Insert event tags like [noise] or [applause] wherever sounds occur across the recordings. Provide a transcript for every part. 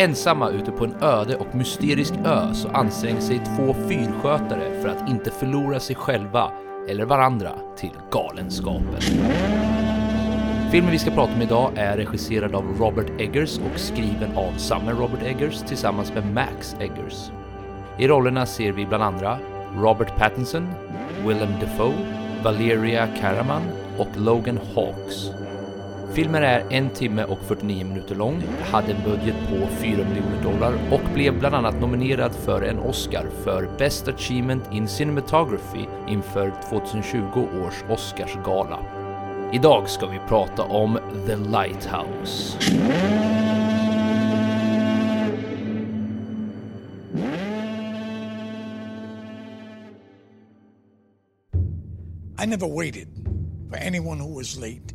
Ensamma ute på en öde och mysterisk ö så anstränger sig två fyrskötare för att inte förlora sig själva eller varandra till galenskapen. Filmen vi ska prata om idag är regisserad av Robert Eggers och skriven av samme Robert Eggers tillsammans med Max Eggers. I rollerna ser vi bland andra Robert Pattinson, Willem Dafoe, Valeria Karaman och Logan Hawks. Filmen är en timme och 49 minuter lång, hade en budget på 4 miljoner dollar och blev bland annat nominerad för en Oscar för Best Achievement in Cinematography inför 2020 års Oscarsgala. Idag ska vi prata om The Lighthouse. I never waited for anyone who was late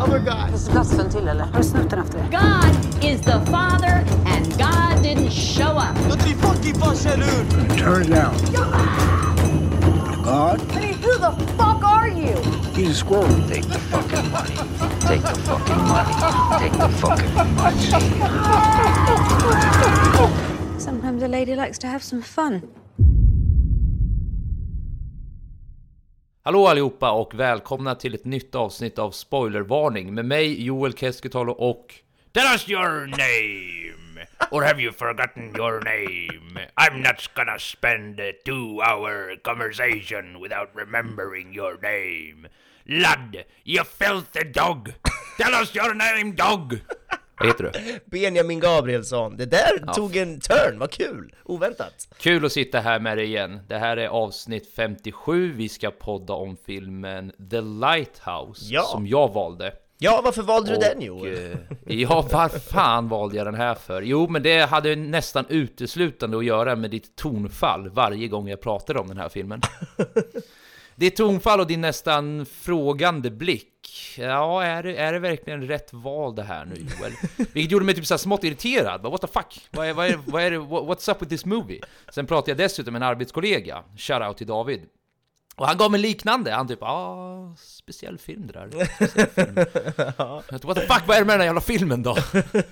other guy. Finns till eller? Har du snott den efter det? God is the Father and God didn't show up. Låt dig fucking farsa ur! Turn it down. God, I mean, who the fuck are you? he's a squirrel. Take the fucking money. Take the fucking money. Take the fucking money. Sometimes a lady likes to have some fun. Hallå allihopa och välkomna till ett nytt avsnitt av Spoilervarning med mig Joel Keskitalo och Tell us your name! Or have you forgotten your name? I'm not gonna spend a two hour conversation without remembering your name. Lud, you filthy dog! Tell us your name dog! Vad heter du? Benjamin Gabrielsson. Det där tog en turn, vad kul! Oväntat. Kul att sitta här med dig igen. Det här är avsnitt 57. Vi ska podda om filmen The Lighthouse Ja. som jag valde. Ja, varför valde du Och, den Joel? eh, Ja, var fan valde jag den här för? Jo, men det hade nästan uteslutande att göra med ditt tonfall varje gång jag pratade om den här filmen. [laughs] Ditt tonfall och din nästan frågande blick. Ja, är det, är det verkligen rätt val det här nu Joel? [laughs] Vilket gjorde mig typ så här smått irriterad. What the fuck? Vad är, vad är, vad är what's up with this movie? Sen pratade jag dessutom med en arbetskollega, shoutout till David. Och han gav mig liknande, han typ ah, speciell film det där. [laughs] Film. Jag tänkte, What the fuck, vad är det med den här jävla filmen då?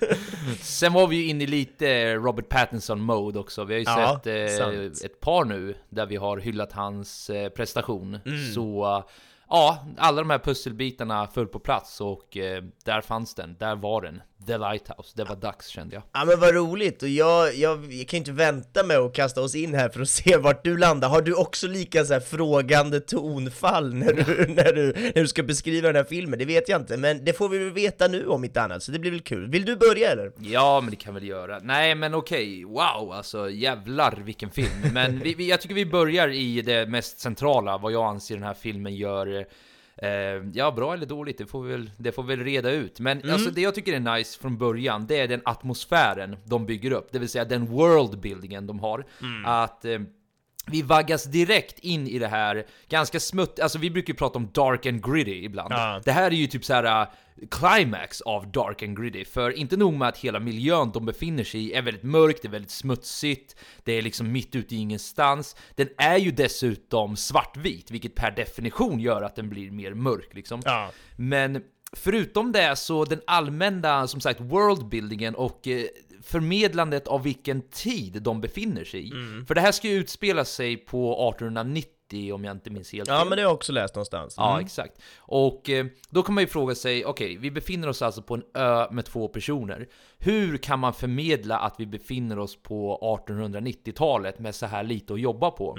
[laughs] Sen var vi ju inne i lite Robert Pattinson-mode också. Vi har ju Ja, sett eh, ett par nu där vi har hyllat hans eh, prestation. Mm. Så eh, ja, alla de här pusselbitarna föll på plats och eh, där fanns den, där var den. The Lighthouse, det var dags kände jag. Ja men vad roligt, och jag, jag, jag kan ju inte vänta med att kasta oss in här för att [laughs] se vart du landar. Har du också lika så här frågande tonfall när du, [laughs] när, du, när du ska beskriva den här filmen? Det vet jag inte, men det får vi väl veta nu om inte annat, så det blir väl kul. Vill du börja eller? Ja, men det kan väl göra. Nej, men okej, wow, alltså jävlar vilken film. Men vi, vi, jag tycker vi börjar i det mest centrala, vad jag anser den här filmen gör. Eh, ja, bra eller dåligt, det får vi väl, det får vi väl reda ut. Men alltså det jag tycker är nice från början, det är den atmosfären de bygger upp, det vill säga den worldbuildingen de har. Att eh, vi vaggas direkt in i det här ganska smutt, alltså vi brukar ju prata om dark and gritty ibland. Ja. Det här är ju typ så här uh, climax av dark and gritty, för inte nog med att hela miljön de befinner sig i är väldigt mörk, det är väldigt smutsigt, det är liksom mitt ute i ingenstans. Den är ju dessutom svartvit, vilket per definition gör att den blir mer mörk liksom. Ja. Men förutom det så den allmänna, som sagt, worldbuildingen och eh, förmedlandet av vilken tid de befinner sig i. Mm. För det här ska ju utspela sig på 1890 om jag inte minns helt Ja men det har jag också läst någonstans. Ja, Mm. exakt. Och eh, då kan man ju fråga sig, okej, vi befinner oss alltså på en ö med två personer. Hur kan man förmedla att vi befinner oss på 1890-talet med så här lite att jobba på?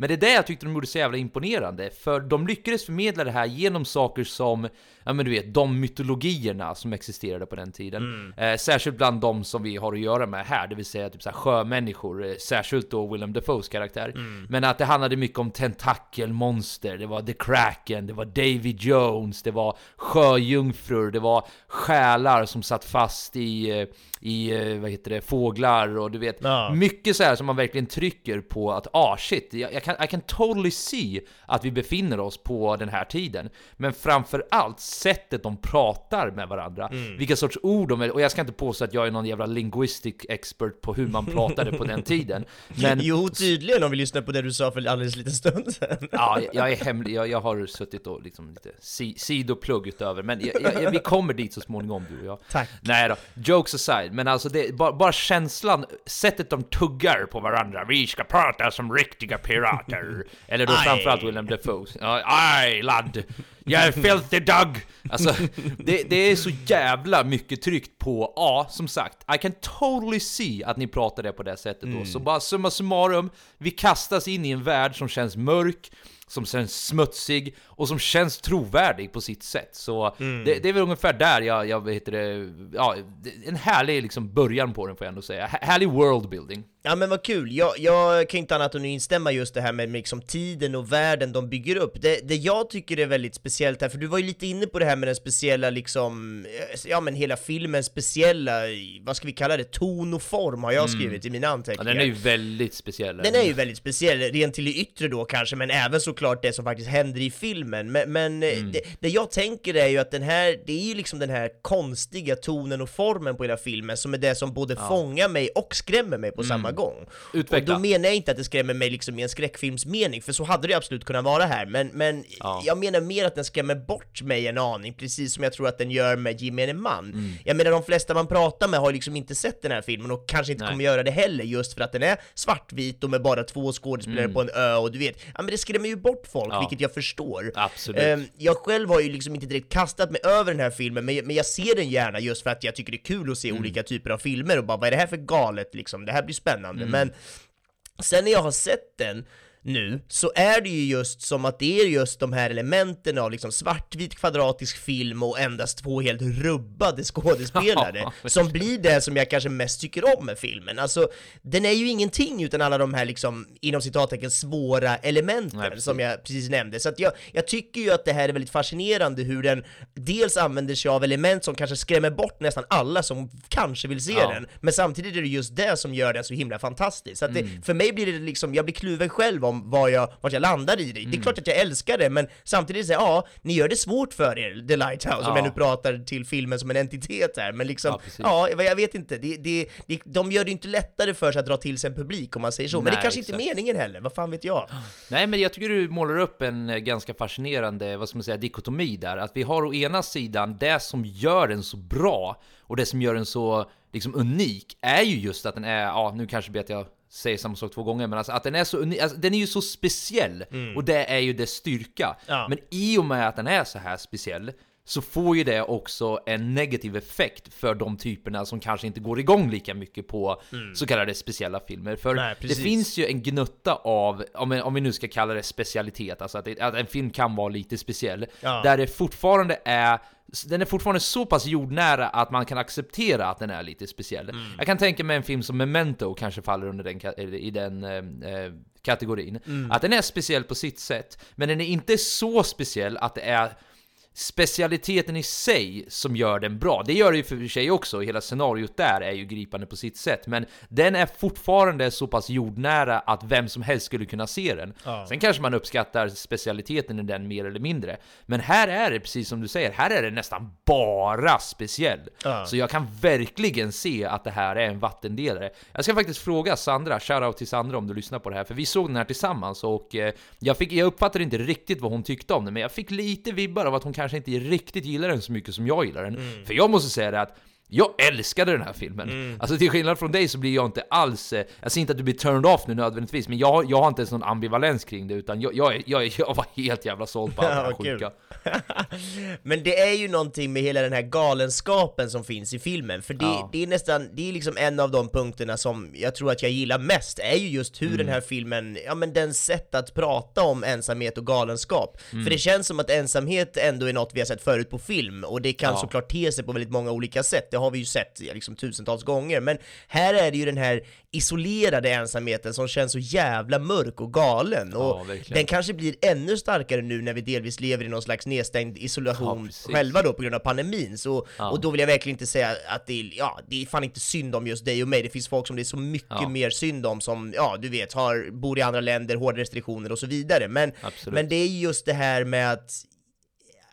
Men det är det jag tyckte de gjorde så jävla imponerande, för de lyckades förmedla det här genom saker som, ja men du vet, de mytologierna som existerade på den tiden. Mm. Eh, särskilt bland de som vi har att göra med här, det vill säga typ så här sjömänniskor, eh, särskilt då Willem Dafoes karaktär. Mm. Men att det handlade mycket om tentakelmonster, det var The Kraken, det var Davy Jones, det var sjöjungfrur, det var själar som satt fast i, eh, i eh, vad heter det, fåglar och du vet, Ja. mycket så här som man verkligen trycker på att ah shit, jag, kan, I can totally see att vi befinner oss på den här tiden. Men framför allt sättet de pratar med varandra, Mm. vilka sorts ord de och jag ska inte påstå att jag är någon jävla linguistic expert på hur man pratade på den tiden. [laughs] Men Jo, tydligen om vi lyssnar på det du sa för alldeles liten stund sedan. Ja, jag är hemlig, jag, jag har suttit och liksom lite si, sidoplugg utöver, men jag, jag, vi kommer dit så småningom du och jag. Tack. Nej då, jokes aside, men alltså det, bara, bara känslan, sättet de tuggar på varandra, vi ska prata som riktiga pirater. [laughs] Eller då framförallt William Dafoe. Ja, Aj ladd, jag är filthy dog! Alltså, det, det är så jävla mycket tryckt på, ja, som sagt, I can totally see att ni pratar det på det sättet då. Så bara summa summarum, vi kastas in i en värld som känns mörk, som känns smutsig och som känns trovärdig på sitt sätt. Så det, det är väl ungefär där jag, jag heter det, ja, en härlig liksom början på den får jag ändå säga. Här- Härlig worldbuilding. Ja men vad kul, jag, jag kan inte annat än att instämma just det här med liksom tiden och världen de bygger upp. Det, det jag tycker är väldigt speciellt här, för du var ju lite inne på det här med den speciella liksom, eh, ja men hela filmens speciella, vad ska vi kalla det, ton och form har jag skrivit i mina Ja, anteckningar. den är ju väldigt speciell. Den är ju väldigt speciell, rent till det yttre då kanske, men även såklart det som faktiskt händer i filmen. Men, men eh, Mm. det, det jag tänker är ju att den här, det är ju liksom den här konstiga tonen och formen på hela filmen som är det som både fångar mig och skrämmer mig på samma gång. Mm. Utveckla. Och då menar jag inte att det skrämmer mig liksom i en skräckfilmsmening, för så hade det absolut kunnat vara här, men, men Ja. jag menar mer att den skrämmer bort mig en aning, precis som jag tror att den gör med gemene man. Mm. Jag menar de flesta man pratar med har liksom inte sett den här filmen och kanske inte Nej. kommer göra det heller, just för att den är svartvit och med bara två skådespelare på en ö och du vet, ja men det skrämmer ju bort folk, Mm. Ja. vilket jag förstår. Absolut. Ehm, jag själv har ju liksom inte direkt kastat mig över den här filmen, men, men jag ser den gärna just för att jag tycker det är kul att se Mm. olika typer av filmer och bara vad är det här för galet liksom, det här blir spännande. Mm. Men sen när jag har sett den nu, så är det ju just som att det är just de här elementen av liksom svartvit kvadratisk film och endast två helt rubbade skådespelare [laughs] som blir det som jag kanske mest tycker om med filmen. Alltså, den är ju ingenting utan alla de här liksom, inom citattecken, svåra elementen Nej, som jag precis nämnde. Så att jag, jag tycker ju att det här är väldigt fascinerande hur den dels använder sig av element som kanske skrämmer bort nästan alla som kanske vill se Ja. den, men samtidigt är det just det som gör den så himla fantastisk. Så att det, Mm. för mig blir det liksom, jag blir kluven själv om vad jag, vart jag landar i det. Det Mm. är klart att jag älskar det, men samtidigt säger ja, ni gör det svårt för er, The Lighthouse, om Ja. jag nu pratar till filmen som en entitet här, men liksom, Ja, ja, jag vet inte, det, det, det, de gör det inte lättare för sig att dra till sig en publik om man säger så, men det Nej, kanske inte är exakt. meningen heller, vad fan vet jag? Nej, men jag tycker du målar upp en eh, ganska fascinerande, vad ska man säga, dikotomi där. Att vi har å ena sidan det som gör den så bra och det som gör den så liksom unik är ju just att den är, ja nu kanske vet jag säger samma sak två gånger, men alltså att den är så unik, alltså, den är ju så speciell och det är ju dess styrka. Ja. Men i och med att den är så här speciell så får ju det också en negativ effekt för de typerna som kanske inte går igång lika mycket på så kallade speciella filmer. För Nej, det finns ju en gnutta av, om, vi nu ska kalla det specialitet, alltså att, det, att en film kan vara lite speciell, Ja. där det fortfarande är den är fortfarande så pass jordnära att man kan acceptera att den är lite speciell. Mm. Jag kan tänka mig en film som Memento kanske faller under den, i den eh, eh, kategorin. Mm. Att den är speciell på sitt sätt, men den är inte så speciell att det är specialiteten i sig som gör den bra. Det gör det ju för sig också, hela scenariot där är ju gripande på sitt sätt, men den är fortfarande så pass jordnära att vem som helst skulle kunna se den. Sen kanske man uppskattar specialiteten i den mer eller mindre, men här är det precis som du säger, här är det nästan bara speciell. Ja. Så jag kan verkligen se att det här är en vattendelare. Jag ska faktiskt fråga Sandra, shoutout till Sandra om du lyssnar på det här, för vi såg den här tillsammans och eh, jag, fick, jag uppfattade inte riktigt vad hon tyckte om den, men jag fick lite vibbar av att hon kanske inte riktigt gillar den så mycket som jag gillar den. För jag måste säga det att Jag älskade den här filmen. Mm. Alltså till skillnad från dig så blir jag inte alls... eh, Jag säger inte att du blir turned off nu nödvändigtvis, men jag, jag har inte ens någon ambivalens kring det, utan jag, jag, jag, jag var helt jävla såld på [laughs] allt det här sjuka. [laughs] Men det är ju någonting med hela den här galenskapen som finns i filmen, för det, Ja. det är nästan, det är liksom en av de punkterna som jag tror att jag gillar mest, är ju just hur Mm. den här filmen, ja men den sätt att prata om ensamhet och galenskap. Mm. För det känns som att ensamhet ändå är något vi har sett förut på film, och det kan Ja. såklart te sig på väldigt många olika sätt, det har vi ju sett ja, liksom tusentals gånger, men här är det ju den här isolerade ensamheten som känns så jävla mörk och galen, och Ja, den kanske blir ännu starkare nu när vi delvis lever i någon slags nedstängd Ja, isolation precis. själva då på grund av pandemin. Så, Ja. Och då vill jag verkligen inte säga att det är, ja, det är fan inte synd om just dig och mig. Det finns folk som det är så mycket Ja. mer synd om som, ja du vet, har, bor i andra länder, hårda restriktioner och så vidare. Men, Absolut. men det är just det här med att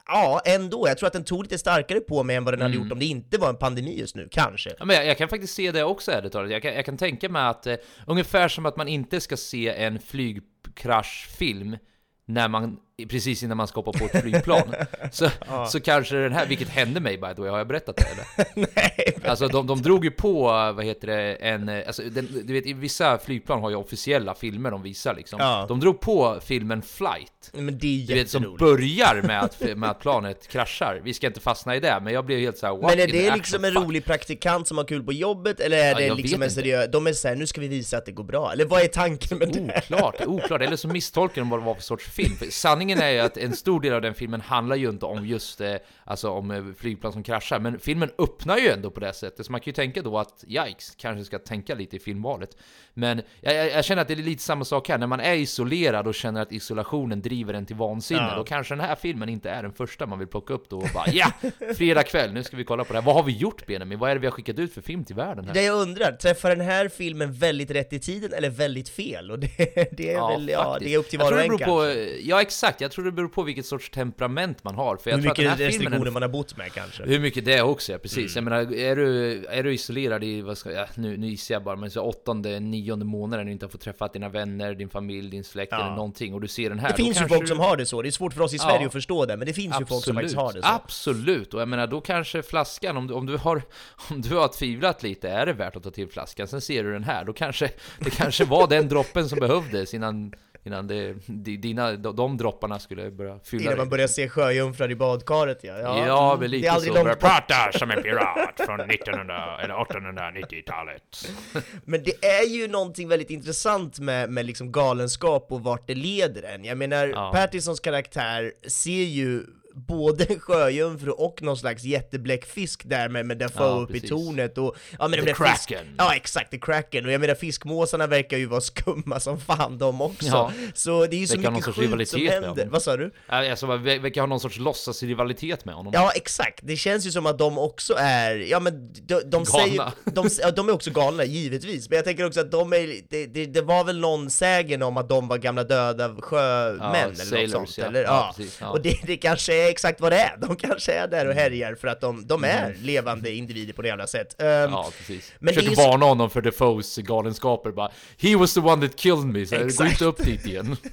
Ja, ändå. Jag tror att den tog lite starkare på mig än vad den hade Mm. gjort om det inte var en pandemi just nu, kanske. Ja, men jag, jag kan faktiskt se det också ärligt talat. Jag kan, jag kan tänka mig att eh, ungefär som att man inte ska se en flygkraschfilm när man, precis innan man ska hoppa på ett flygplan. [laughs] så, så kanske den här, vilket hände mig by the way, har jag berättat det eller? [laughs] Nej, men- Alltså de, de drog ju på, vad heter det, en, alltså den, du vet vissa flygplan har ju officiella filmer de visar liksom. Ja. De drog på filmen Flight. men det är Du vet som börjar med att, [laughs] med att planet kraschar. Vi ska inte fastna i det, men jag blev helt såhär Men är det liksom en fuck? rolig praktikant som har kul på jobbet, eller är Ja, det liksom en seriös, de är såhär, nu ska vi visa att det går bra, eller vad är tanken med det? Oklart, oklart. Eller så misstolkar de vad det var för sorts film. För sanningen är ju att en stor del av den filmen handlar ju inte om just eh, alltså om eh, flygplan som kraschar. Men filmen öppnar ju ändå på det sättet. Så man kan ju tänka då att yikes, kanske ska tänka lite i filmvalet. Men jag, jag, jag känner att det är lite samma sak här. När man är isolerad och känner att isolationen driver en till vansinne. Ja. Då kanske den här filmen inte är den första man vill plocka upp då och bara ja! Fredag kväll, nu ska vi kolla på det här. Vad har vi gjort Benjamin? Vad är det vi har skickat ut för film till världen här? Det jag undrar, träffar den här filmen väldigt rätt i tiden eller väldigt fel? Och det, [laughs] det är väl, ja, det är upp till var och en kanske. på, Ja exakt, jag tror det beror på vilket sorts temperament man har. För jag Hur tror att den mycket här filmen restriktioner är- man har bott med kanske. Hur mycket det också, ja precis. Mm. Jag menar, är du, är du isolerad i, vad ska jag, nu, nu gissar jag bara, men så åttonde, nionde månaden och inte har fått träffa dina vänner, din familj, din släkt Ja. eller någonting och du ser den här. Det finns ju folk du- som har det så, det är svårt för oss i Sverige Ja. att förstå det, men det finns ju folk som faktiskt har det så. Absolut, och jag menar då kanske flaskan, om du, om du har [laughs] om du har tvivlat lite, är det värt att ta till flaskan? Sen ser du den här, då kanske det kanske var den droppen som behövdes innan Innan det, di- dina, de, de dropparna skulle börja fylla Innan man börjar se sjöjungfrar i badkaret ja. Ja, mm, men det lite är aldrig så. långt Börja bort. prata som en pirat från 1900 eller 1890-talet. [laughs] Men det är ju någonting väldigt intressant med, med liksom galenskap och vart det leder en. Jag menar, Ja. Pattinsons karaktär ser ju både en sjöjungfru och någon slags jättebläckfisk där med, med Dafoe Ja, upp i precis. tornet och... Ja, men The de där fisk- Kraken. Ja exakt, The Kraken. Och jag menar fiskmåsarna verkar ju vara skumma som fan de också. Ja. Så det är ju så mycket sorts sjukt som händer. Vad sa du? Alltså, ver- verkar ha någon sorts låtsasrivalitet med honom. Ja exakt, det känns ju som att de också är, ja men de, de säger de, ja, de är också galna givetvis, men jag tänker också att de är, det, det, det var väl någon sägen om att de var gamla döda sjömän Ja, eller något sailors, sånt ja. eller? Ja, precis, och det, det kanske är exakt vad det är, de kanske är där och härjar för att de, de är Mm. levande individer på det jävla sätt. Um, Ja, precis. Men det är Försökte så- varna honom för Defoes galenskaper bara He was the one that killed me, så gå inte upp dit igen. [laughs]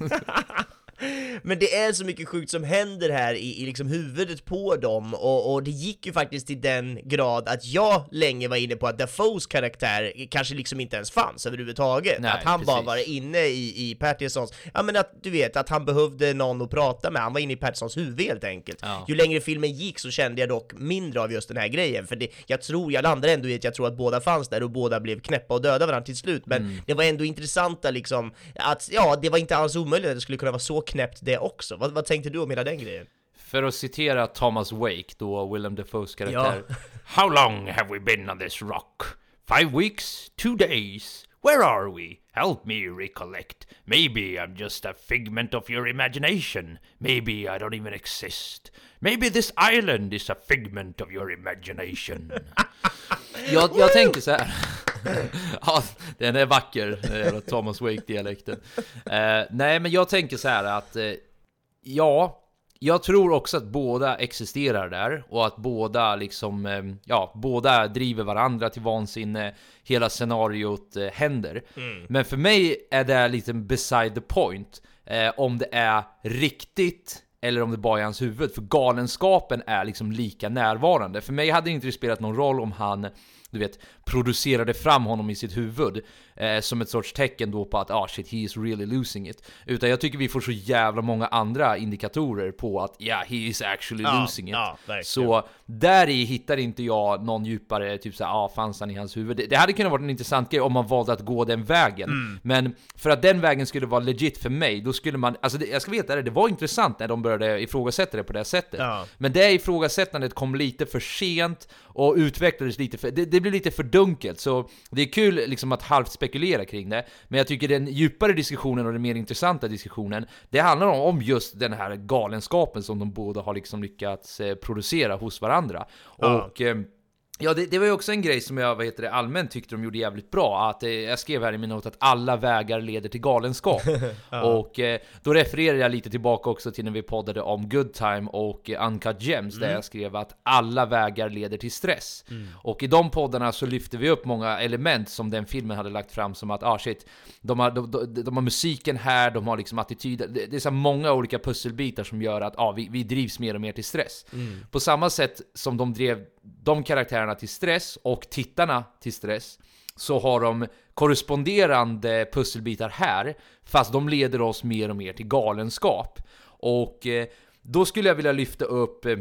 Men det är så mycket sjukt som händer här i, i liksom huvudet på dem och, och det gick ju faktiskt till den grad att jag länge var inne på att Dafoes karaktär kanske liksom inte ens fanns överhuvudtaget. Nej, att han bara precis. var inne i, i Pattinsons, ja men att du vet att han behövde någon att prata med, han var inne i Pattinsons huvud helt enkelt. Ja. Ju längre filmen gick så kände jag dock mindre av just den här grejen, för det, jag tror, jag landar ändå i att jag tror att båda fanns där och båda blev knäppa och döda varandra till slut, men Mm. det var ändå intressanta liksom, att ja, det var inte alls omöjligt att det skulle kunna vara så knäppt det också. Vad, vad tänkte du om hela den grejen? För att citera Thomas Wake, då Willem Dafoes karaktär. Ja. [laughs] How long have we been on this rock? Five weeks? Two days? Where are we? Help me recollect. Maybe I'm just a figment of your imagination. Maybe I don't even exist. Maybe this island is a figment of your imagination. [laughs] jag, jag tänker så här. Ja, den är vacker, den jävla Thomas Wake-dialekten. Eh, nej, men jag tänker så här att eh, ja, jag tror också att båda existerar där och att båda liksom, eh, ja, båda driver varandra till vansinne. Hela scenariot eh, händer. Men för mig är det lite beside the point. Eh, om det är riktigt eller om det bara är hans huvud. För galenskapen är liksom lika närvarande. För mig hade det inte spelat någon roll om han du vet, producerade fram honom i sitt huvud eh, som ett sorts tecken då på att ah shit, he is really losing it. Utan jag tycker vi får så jävla många andra indikatorer på att ja, yeah, he is actually Ja, losing it. ja, så där i hittar inte jag någon djupare, typ såhär, ah fanns han i hans huvud? Det, det hade kunnat vara en intressant grej om man valde att gå den vägen. Mm. Men för att den vägen skulle vara legit för mig, då skulle man, alltså det, jag ska veta det, det var intressant när de började ifrågasätta det på det sättet. Ja. Men det ifrågasättandet kom lite för sent och utvecklades lite för, det, det blev lite för dunkelt. Så det är kul liksom att halvt spekulera kring det. Men jag tycker den djupare diskussionen och den mer intressanta diskussionen, det handlar om, om just den här galenskapen som de båda har liksom lyckats eh, producera hos varandra. Ja. Och eh, Ja, det, det var ju också en grej som jag vad heter det, allmänt tyckte de gjorde jävligt bra. Att, eh, jag skrev här i min not att alla vägar leder till galenskap. [laughs] Och eh, då refererar jag lite tillbaka också till när vi poddade om Good Time och eh, Uncut Gems, där Mm. jag skrev att alla vägar leder till stress. Mm. Och i de poddarna så lyfte vi upp många element som den filmen hade lagt fram som att ah shit, de har, de, de, de har musiken här, de har liksom attityder. Det, det är så många olika pusselbitar som gör att ah, vi, vi drivs mer och mer till stress. Mm. På samma sätt som de drev de karaktärerna till stress och tittarna till stress så har de korresponderande pusselbitar här, fast de leder oss mer och mer till galenskap. Och eh, då skulle jag vilja lyfta upp eh,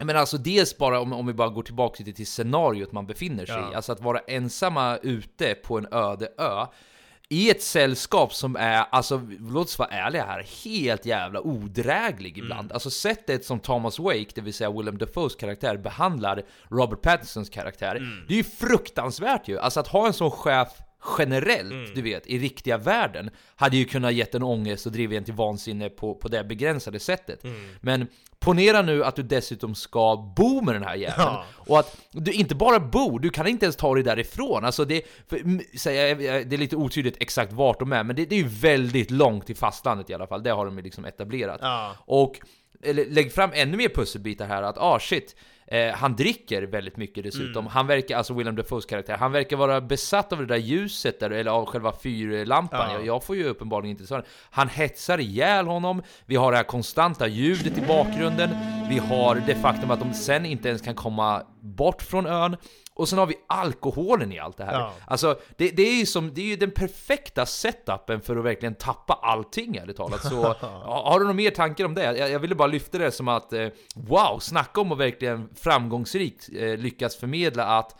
men alltså dels bara om, om vi bara går tillbaka lite till scenariot man befinner sig i, Ja. alltså att vara ensamma ute på en öde ö i ett sällskap som är, alltså låt oss vara ärliga här, helt jävla odräglig ibland. Alltså sättet som Thomas Wake, det vill säga Willem Dafoes karaktär, behandlar Robert Pattinsons karaktär, det är ju fruktansvärt ju. Alltså att ha en sån chef generellt, du vet, i riktiga världen hade ju kunnat gett en ångest och drivit en till vansinne på, på det begränsade sättet. Men ponera nu att du dessutom ska bo med den här jäveln. Ja. Och att du inte bara bor, du kan inte ens ta dig därifrån. Alltså det, för, det är lite otydligt exakt vart de är, men det, det är ju väldigt långt till fastlandet i alla fall. Det har de ju liksom etablerat. Ja. Och eller, lägg fram ännu mer pusselbitar här, att ah shit, eh, han dricker väldigt mycket dessutom. Mm. Han verkar, alltså Willem Dafoes karaktär, han verkar vara besatt av det där ljuset där, eller av själva fyrlampan. Ja. Jag, jag får ju uppenbarligen inte så. Han hetsar ihjäl honom, vi har det här konstanta ljudet i bakgrunden, vi har det faktum att de sen inte ens kan komma bort från ön. Och sen har vi alkoholen i allt det här. Ja. Alltså, det, det, är ju som, det är ju den perfekta setupen för att verkligen tappa allting ärligt talat. Så [laughs] ha- har du några mer tankar om det? Jag, jag ville bara lyfta det som att, eh, wow, snacka om att verkligen framgångsrikt eh, lyckas förmedla att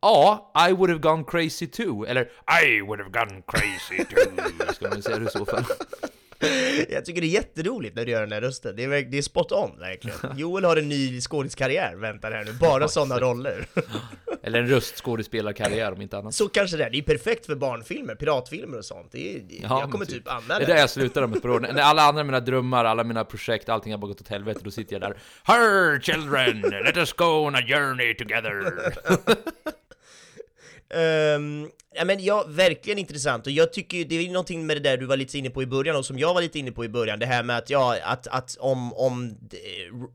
Ja, I would have gone crazy too, eller I would have gone crazy too, ska man säga det i så fall. [laughs] [laughs] Jag tycker det är jätteroligt när du gör den här rösten, det är, det är spot on verkligen. [laughs] Joel har en ny skådiskarriär, väntar här nu, bara sådana roller. [laughs] Eller en röstskådespelarkarriär om inte annat. Så kanske det är, det är perfekt för barnfilmer, piratfilmer och sånt. Det är, det, Ja, jag kommer typ. typ använda Det är där jag slutar om ett par år. När alla andra mina drömmar, alla mina projekt, allting har bara gått åt helvete, då sitter jag där Her children, let us go on a journey together. Ehm, ja men ja, verkligen intressant och jag tycker ju, det är någonting med det där du var lite inne på i början och som jag var lite inne på i början, det här med att ja, att, att om, om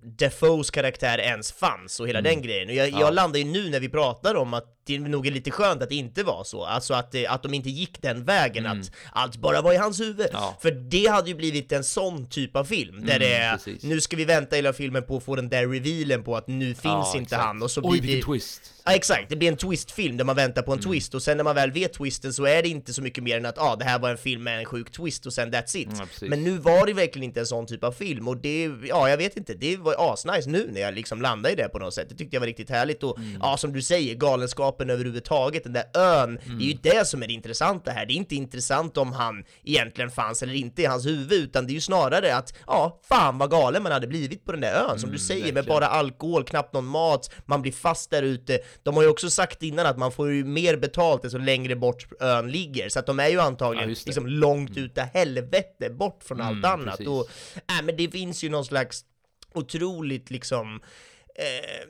Defoes karaktär ens fanns och hela Mm. den grejen. Och jag, Ja. jag landar ju nu när vi pratar om att det nog är lite skönt att det inte var så, alltså att, det- att de inte gick den vägen, att allt bara var i hans huvud. Mm. Ja. För det hade ju blivit en sån typ av film, där Mm, det är, precis. nu ska vi vänta hela filmen på att få den där revealen på att nu finns Ja, inte exakt. han, och så Oj, blir vilken det... twist. Ja exakt, det blir en twistfilm där man väntar på en Mm. twist och sen när man väl vet twisten så är det inte så mycket mer än att ah, det här var en film med en sjuk twist och sen that's it. Ja. Men nu var det verkligen inte en sån typ av film och det, ja jag vet inte, det var asnice nu när jag liksom landade i det på något sätt. Det tyckte jag var riktigt härligt och Mm. ja som du säger, galenskapen överhuvudtaget, den där ön, Mm. det är ju det som är det intressanta här. Det är inte intressant om han egentligen fanns eller inte i hans huvud utan det är ju snarare att ja, fan vad galen man hade blivit på den där ön som du säger med Mm, verkligen. bara alkohol, knappt någon mat, man blir fast där ute. De har ju också sagt innan att man får ju mer betalt desto längre bort ön ligger, så att de är ju Ja, antagligen det. liksom långt ute helvete bort från allt Mm, annat. precis. Och, äh, men det finns ju någon slags otroligt liksom eh,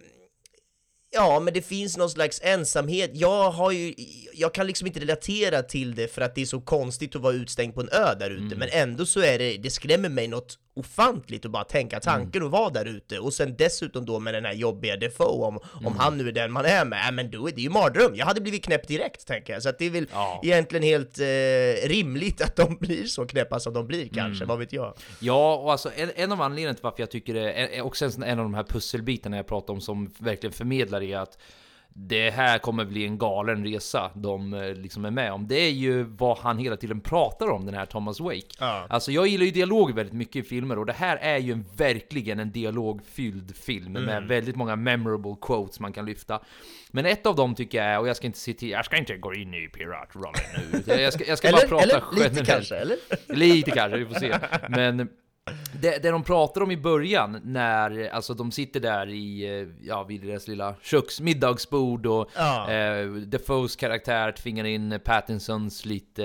Ja, men det finns någon slags ensamhet. Jag har ju, jag kan liksom inte relatera till det för att det är så konstigt att vara utstängd på en ö där ute, Mm. men ändå så är det, det skrämmer mig något ofantligt att bara tänka Mm. tanken och vara där ute och sen dessutom då med den här jobbiga Defoe om, Mm. om han nu är den man är med, ja, men då är det ju mardröm. Jag hade blivit knäpp direkt tänker jag, så att det är väl Ja. egentligen helt eh, rimligt att de [laughs] blir så knäppa som de blir kanske, Mm. vad vet jag. Ja, och alltså en, en av anledningarna till varför jag tycker det är, också en, en av de här pusselbitarna jag pratar om som verkligen förmedlar är att det här kommer bli en galen resa de eh, liksom är med om. Det är ju vad han hela tiden pratar om, den här Thomas Wake. Ja. Alltså jag gillar ju dialog väldigt mycket i filmer och det här är ju en, verkligen en dialogfylld film med Mm. väldigt många memorable quotes man kan lyfta. Men ett av dem tycker jag är, och jag ska inte citera, jag ska inte gå in i piratrollen nu, utan jag ska, jag ska bara Eller, prata eller generellt. lite kanske, eller? Lite kanske, vi får se. Men det, det de pratar om i början, när alltså, de sitter där i, eh, ja, vid deras lilla köks, middagsbord och Ja. eh, Defoes karaktär tvingar in Pattinsons lite,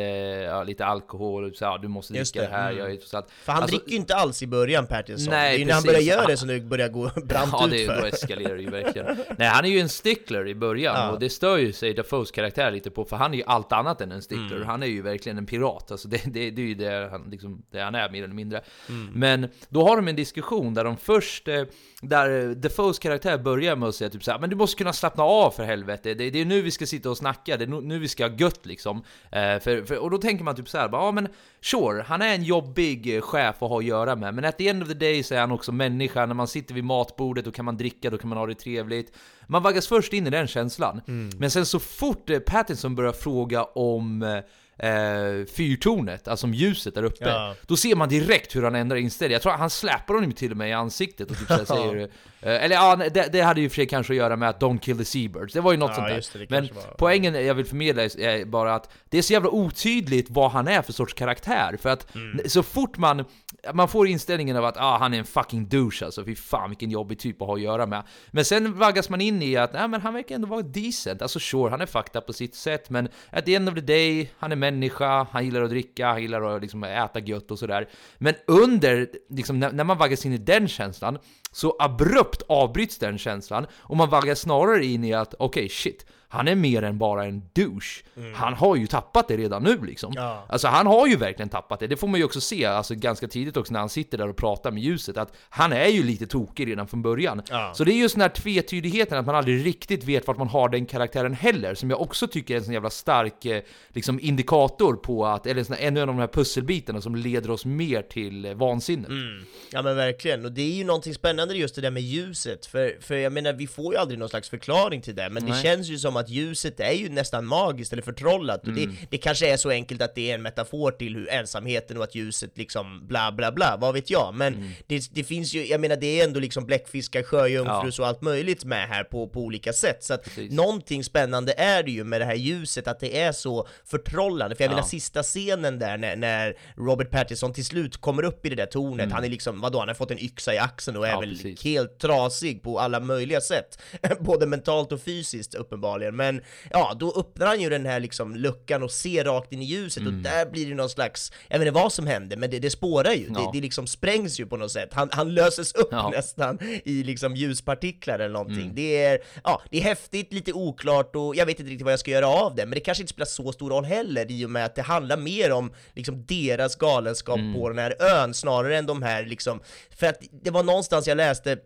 ja, lite alkohol, så, ja, du måste dricka det, det, här. mm. Jag är trots allt- För han alltså, dricker ju inte alls i början Pattinson, Nej, det är ju när han börjar göra det som det börjar gå [laughs] brant Ja, ut det, för. då eskalerar det ju verkligen. Nej, han är ju en stickler i början Ja. och det stör ju sig Dafoes karaktär lite på, för han är ju allt annat än en stickler. Mm. Han är ju verkligen en pirat, alltså det, det, det är ju det han, liksom, det han är mer eller mindre. Mm. Men då har de en diskussion där de först, eh, där Defoes karaktär börjar med att säga typ såhär, men du måste kunna slappna av för helvete, det, det är nu vi ska sitta och snacka, det är nu, vi ska ha gött liksom. Eh, för, för, och då tänker man typ såhär, ja men sure, han är en jobbig eh, chef att ha att göra med, men at the end of the day så är han också människa, när man sitter vid matbordet, då kan man dricka, då kan man ha det trevligt. Man vaggas först in i den känslan, men sen så fort eh, Pattinson börjar fråga om eh, fyrtornet, alltså ljuset där uppe. Ja. Då ser man direkt hur han ändrar inställning. Jag tror han släpar honom till och med i ansiktet och typ så här [laughs] säger eh, Eller ja, det, det hade ju för sig kanske att göra med att Don't kill the seabirds. Det var ju något Ja, sånt där. det, det Men var- poängen jag vill förmedla är bara att det är så jävla otydligt vad han är för sorts karaktär. För att Mm. så fort man, man får inställningen av att ah, han är en fucking douche alltså, fy fan vilken jobbig typ att ha att göra med. Men sen vaggas man in i att nej, men han verkar ändå vara decent. Alltså sure, han är fucked up på sitt sätt, men at the end of the day, han är människa, han gillar att dricka, han gillar att liksom äta gött och sådär. Men under, liksom, när, när man vaggas in i den känslan, så abrupt avbryts den känslan och man vaggas snarare in i att okej shit, han är mer än bara en douche. Han har ju tappat det redan nu liksom. Ja. Alltså han har ju verkligen tappat det. Det får man ju också se alltså, ganska tidigt också när han sitter där och pratar med ljuset, att han är ju lite tokig redan från början. Ja. Så det är just den här tvetydigheten, att man aldrig riktigt vet vart man har den karaktären heller, som jag också tycker är en sån jävla stark eh, liksom, indikator på att, eller sån här, en av de här pusselbitarna som leder oss mer till eh, vansinnet. Mm. Ja men verkligen, och det är ju någonting spännande just det där med ljuset, för, för jag menar vi får ju aldrig någon slags förklaring till det, men det Nej. känns ju som att ljuset är ju nästan magiskt eller förtrollat, och Mm. det, det kanske är så enkelt att det är en metafor till hur ensamheten och att ljuset liksom bla bla bla, vad vet jag, men Mm. det, det finns ju, jag menar det är ändå liksom bläckfiskar, sjöjungfrur Ja. och allt möjligt med här på, på olika sätt, så att Precis. någonting spännande är det ju med det här ljuset, att det är så förtrollande, för jag Ja. menar sista scenen där när, när Robert Pattinson till slut kommer upp i det där tornet, Mm. han är liksom, vadå, han har fått en yxa i axeln och är Ja, väl precis. helt trasig på alla möjliga sätt, [laughs] både mentalt och fysiskt uppenbarligen, men ja, då öppnar han ju den här liksom luckan och ser rakt in i ljuset Mm. och där blir det någon slags, jag vet inte vad som händer, men det, det spårar ju, Ja. det, det liksom sprängs ju på något sätt, han, han löses upp Ja. nästan i liksom ljuspartiklar eller någonting. Mm. Det är, ja, det är häftigt, lite oklart och jag vet inte riktigt vad jag ska göra av det, men det kanske inte spelar så stor roll heller i och med att det handlar mer om liksom deras galenskap Mm. på den här ön snarare än de här liksom, för att det var någonstans jag läste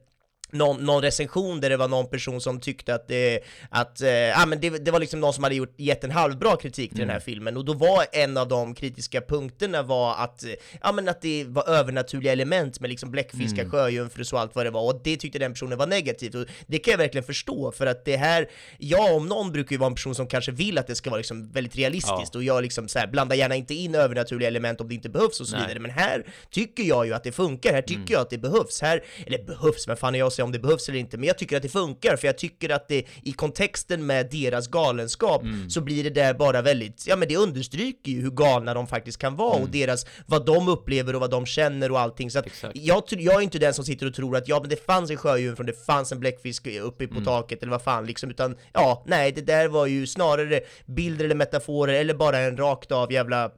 någon, någon recension där det var någon person som tyckte att det, att, eh, ja, men det, det var liksom någon som hade gjort, gett en halvbra kritik till den här filmen och då var en av de kritiska punkterna var att, eh, ja men att det var övernaturliga element med liksom bläckfiskar, Mm. sjöjungfrur och allt vad det var och det tyckte den personen var negativt och det kan jag verkligen förstå för att det här, jag om någon brukar ju vara en person som kanske vill att det ska vara liksom väldigt realistiskt Ja. och jag liksom så här, blandar gärna inte in övernaturliga element om det inte behövs och så Nej. vidare men här tycker jag ju att det funkar, här tycker Mm. jag att det behövs, här, eller behövs, men fan är jag att säga om det behövs eller inte, men jag tycker att det funkar för jag tycker att det i kontexten med deras galenskap Mm. så blir det där bara väldigt, ja men det understryker ju hur galna de faktiskt kan vara Mm. och deras, vad de upplever och vad de känner och allting så att jag, jag är inte den som sitter och tror att ja men det fanns en sjöjungfru, det fanns en bläckfisk uppe på Mm. taket eller vad fan liksom, utan ja, nej det där var ju snarare bilder eller metaforer eller bara en rakt av jävla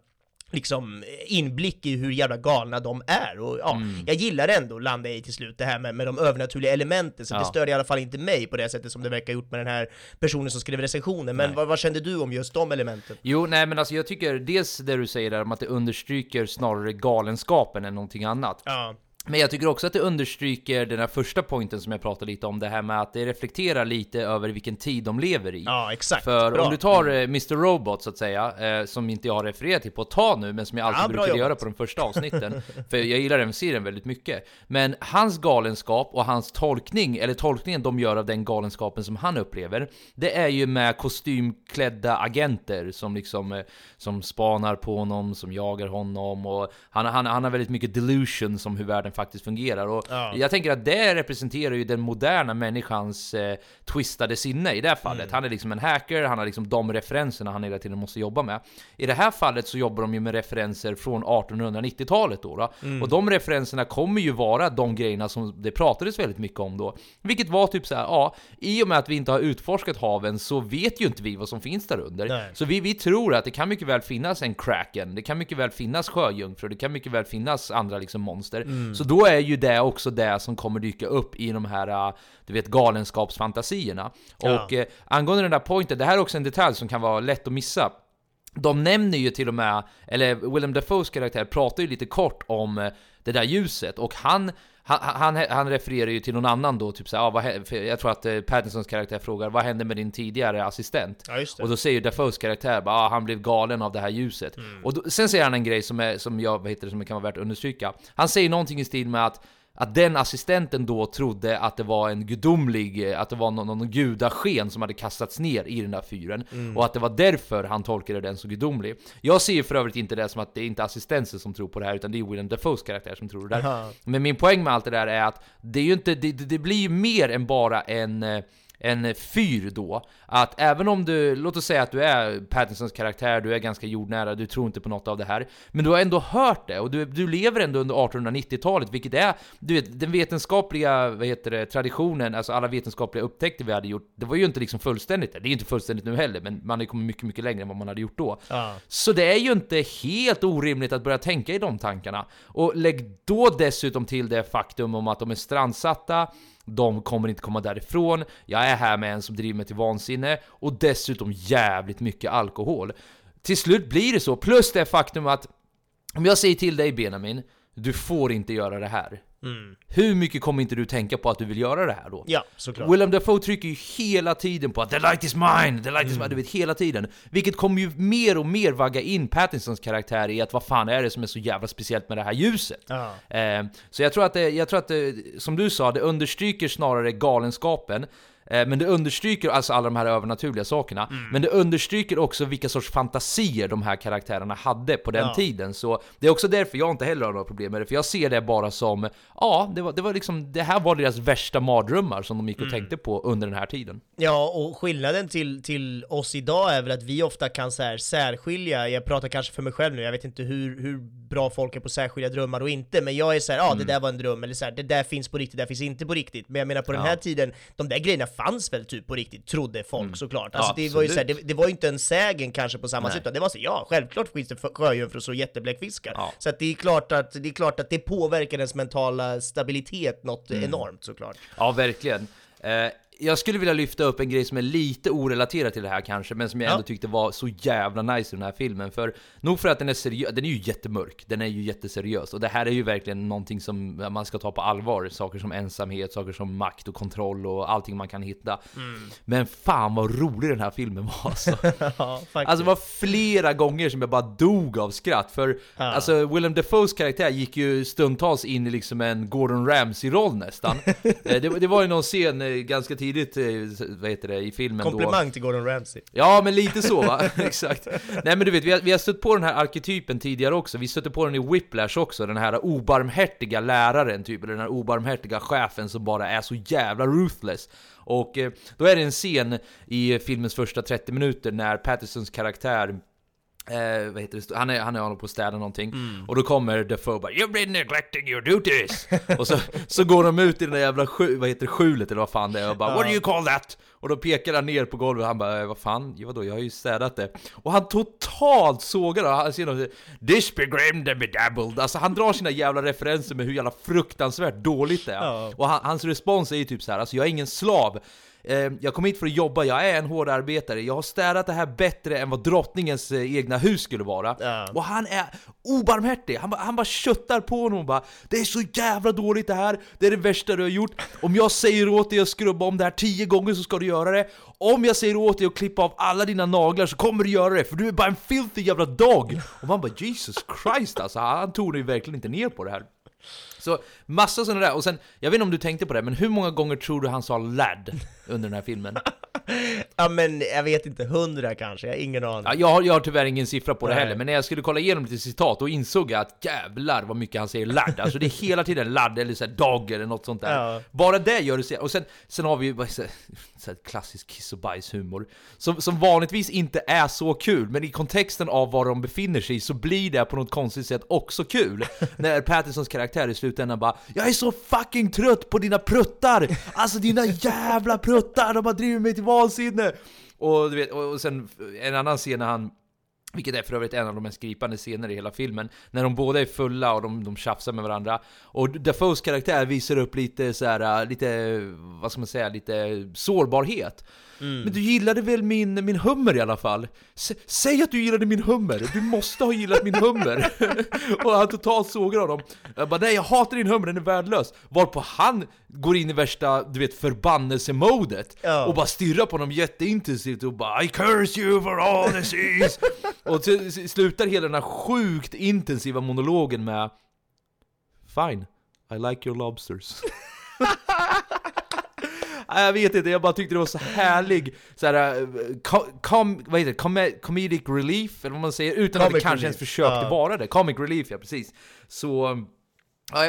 liksom inblick i hur jävla galna de är och ja, Mm. jag gillar ändå landa i till slut det här med, med de övernaturliga elementen så Ja. det stör i alla fall inte mig på det sättet som det verkar gjort med den här personen som skrev recensionen, men vad, vad kände du om just de elementen? Jo, nej men alltså jag tycker dels det du säger där om att det understryker snarare galenskapen än någonting annat. Ja. Men jag tycker också att det understryker den här första pointen som jag pratade lite om, det här med att det reflekterar lite över vilken tid de lever i. Ja, exakt. För Bra. om du tar eh, Mr. Robot så att säga, eh, som inte jag har refererat till på ett tag nu, men som jag alltid Ja, brukade göra på de första avsnitten, [laughs] för jag gillar den serien väldigt mycket. Men hans galenskap och hans tolkning, eller tolkningen de gör av den galenskapen som han upplever, det är ju med kostymklädda agenter som liksom, eh, som spanar på honom, som jagar honom, och han, han, han har väldigt mycket delusions om hur världen faktiskt fungerar. Och Ja. jag tänker att det representerar ju den moderna människans eh, twistade sinne i det här fallet. Han är liksom en hacker, han har liksom de referenserna han hela tiden måste jobba med. I det här fallet så jobbar de ju med referenser från 1890-talet då, då. och de referenserna kommer ju vara de grejerna som det pratades väldigt mycket om då. Vilket var typ så här, ja, i och med att vi inte har utforskat haven så vet ju inte vi vad som finns där under. Nej. Så vi, vi tror att det kan mycket väl finnas en kraken, det kan mycket väl finnas sjöjungfrur, det kan mycket väl finnas andra liksom monster. Så då är ju det också det som kommer dyka upp i de här, äh, du vet, galenskapsfantasierna. Ja. Och eh, angående den där pointen, det här är också en detalj som kan vara lätt att missa. De nämner ju till och med, eller Willem Dafoes karaktär pratar ju lite kort om eh, det där ljuset och han han, han, han refererar ju till någon annan då, typ såhär, ah, vad, jag tror att eh, Pattinsons karaktär frågar vad hände med din tidigare assistent? Ja. Och då säger Dafoes karaktär bara, ah, han blev galen av det här ljuset. Mm. Och då, sen säger han en grej som, är, som jag vad heter det, som kan vara värt att understryka. Han säger någonting i stil med att att den assistenten då trodde att det var en gudomlig, eh, att det var någon, någon gudasken som hade kastats ner i den där fyren. Mm. Och att det var därför han tolkade den så gudomlig. Jag ser för övrigt inte det som att det är inte assistenten som tror på det här, utan det är Willem Dafoes karaktär som tror det där. Aha. Men min poäng med allt det där är att det är ju inte, det, det det blir ju mer än bara en eh, en fyr då, att även om du, låt oss säga att du är Pattinsons karaktär, du är ganska jordnära, du tror inte på något av det här, men du har ändå hört det, och du, du lever ändå under 1890-talet, vilket är, du vet, den vetenskapliga, vad heter det, traditionen, alltså alla vetenskapliga upptäckter vi hade gjort, det var ju inte liksom fullständigt, det är inte fullständigt nu heller, men man har ju kommit mycket, mycket längre än vad man hade gjort då. Ja. Så det är ju inte helt orimligt att börja tänka i de tankarna. Och lägg då dessutom till det faktum om att de är strandsatta, de kommer inte komma därifrån, jag är här med en som driver mig till vansinne, och dessutom jävligt mycket alkohol. Till slut blir det så, plus det faktum att om jag säger till dig Benjamin, du får inte göra det här. Hur mycket kommer inte du tänka på att du vill göra det här då? Ja, såklart. Willem Dafoe trycker ju hela tiden på att 'The light is mine! The light is mine!' Du vet, hela tiden. Vilket kommer ju mer och mer vagga in Pattinsons karaktär i att vad fan är det som är så jävla speciellt med det här ljuset? Ja. Eh, så jag tror att det, jag tror att det, som du sa, det understryker snarare galenskapen men det understryker alltså alla de här övernaturliga sakerna, Mm. men det understryker också vilka sorts fantasier de här karaktärerna hade på den Ja. tiden. Så det är också därför jag inte heller har några problem med det, för jag ser det bara som, ja, det var, det var liksom, det här var deras värsta mardrömmar som de gick och Mm. tänkte på under den här tiden. Ja, och skillnaden till, till oss idag är väl att vi ofta kan så här särskilja, jag pratar kanske för mig själv nu, jag vet inte hur, hur bra folk är på att särskilja drömmar och inte, men jag är så här, ja det där var en dröm, eller så här, det där finns på riktigt, det där finns inte på riktigt. Men jag menar på den Ja. här tiden, de där grejerna fanns väl typ på riktigt, trodde folk såklart. Alltså det var ju så här, det, det var ju inte en sägen kanske på samma Nej. sätt, utan det var så ja, självklart finns det sjöjungfrur och jättebläckfiskar. Ja. Så att det är klart att det är klart att det påverkar ens mentala stabilitet något Mm. enormt såklart. Ja, verkligen. Eh, jag skulle vilja lyfta upp en grej som är lite orelaterad till det här kanske, men som jag Ja. ändå tyckte var så jävla nice i den här filmen. För nog för att den är seriös, den är ju jättemörk, den är ju jätteseriös. Och det här är ju verkligen någonting som man ska ta på allvar. Saker som ensamhet, saker som makt och kontroll och allting man kan hitta. Men fan vad rolig den här filmen var alltså. [laughs] ja. Alltså det var flera gånger som jag bara dog av skratt, för Ja. alltså Willem Dafoes karaktär gick ju stundtals in i liksom en Gordon Ramsay-roll nästan. [laughs] Eh, det, det var ju någon scen eh, ganska tidigt, eh, vad heter det, i filmen då. Komplimang till Gordon Ramsay. Ja, men lite så va? [laughs] [laughs] Exakt. Nej men du vet, vi har, vi har stött på den här arketypen tidigare också. Vi stötte på den i Whiplash också, den här obarmhärtiga läraren typ, eller den här obarmhärtiga chefen som bara är så jävla ruthless. Och eh, då är det en scen i filmens första 30 minuter när Pattersons karaktär Eh, vad heter det? Han är, han är håller på städa någonting Och då kommer Defoe bara 'You've been neglecting your duties' [laughs] Och så, så går de ut i den där jävla skju, vad heter det, skjulet eller vad fan det är och bara 'What do you call that?' Och då pekar han ner på golvet och han bara eh, 'Vad fan? Vadå? Jag har ju städat det' Och han totalt sågar det, han säger något 'This begrimmed and bedabbled' Alltså han drar sina jävla referenser med hur jävla fruktansvärt dåligt det är Ja. Och han, hans respons är ju typ så här, alltså jag är ingen slav jag kom hit för att jobba, jag är en hård arbetare, jag har städat det här bättre än vad drottningens eh, egna hus skulle vara. Ja. Och han är obarmhärtig, han, han bara köttar på honom och bara Det är så jävla dåligt det här, det är det värsta du har gjort. Om jag säger åt dig att skrubba om det här tio gånger så ska du göra det. Om jag säger åt dig att klippa av alla dina naglar så kommer du göra det, för du är bara en filthy jävla dog! Och man bara Jesus Christ alltså, han tog ju verkligen inte ner på det här. Så massa sådana där, och sen, jag vet inte om du tänkte på det, men hur många gånger tror du han sa lad under den här filmen? [laughs] Ja men jag vet inte, hundra kanske, jag har ingen aning. Ja, jag, har, jag har tyvärr ingen siffra på det Nej. heller, men när jag skulle kolla igenom lite citat, då insåg jag att jävlar vad mycket han säger ladd. Alltså det är hela tiden ladd eller så här dog eller något sånt där. Ja. Bara det gör det Och sen, sen har vi ju så här, så här klassisk kiss och bajshumor, som, som vanligtvis inte är så kul, men i kontexten av var de befinner sig så blir det på något konstigt sätt också kul. [laughs] när Pattinsons karaktär i slutändan bara Jag är så fucking trött på dina pruttar! Alltså dina jävla pruttar, de har drivit mig till vansinne! Och, du vet, och sen en annan scen när han vilket är för övrigt en av de mest gripande scener i hela filmen När de båda är fulla och de, de tjafsar med varandra. Och Dafoes karaktär visar upp lite så här, lite, vad ska man säga, lite sårbarhet. Men du gillade väl min, min hummer i alla fall? S säg att du gillade min hummer, du måste ha gillat min hummer! [laughs] och han totalt sågar honom Jag bara nej jag hatar din hummer, den är värdelös Varpå han går in i värsta, du vet förbannelsemodet Ja. Och bara stirrar på honom jätteintensivt och bara I curse you for all the seas [laughs] Och slutar hela den här sjukt intensiva monologen med Fine, I like your lobsters [laughs] Jag vet inte, jag bara tyckte det var så härlig så här, eh, com, vad heter det? Com comedic relief, eller vad man säger, utan att Comic det kanske relief, ens försökte ja. vara det. Comic relief, ja precis. Så...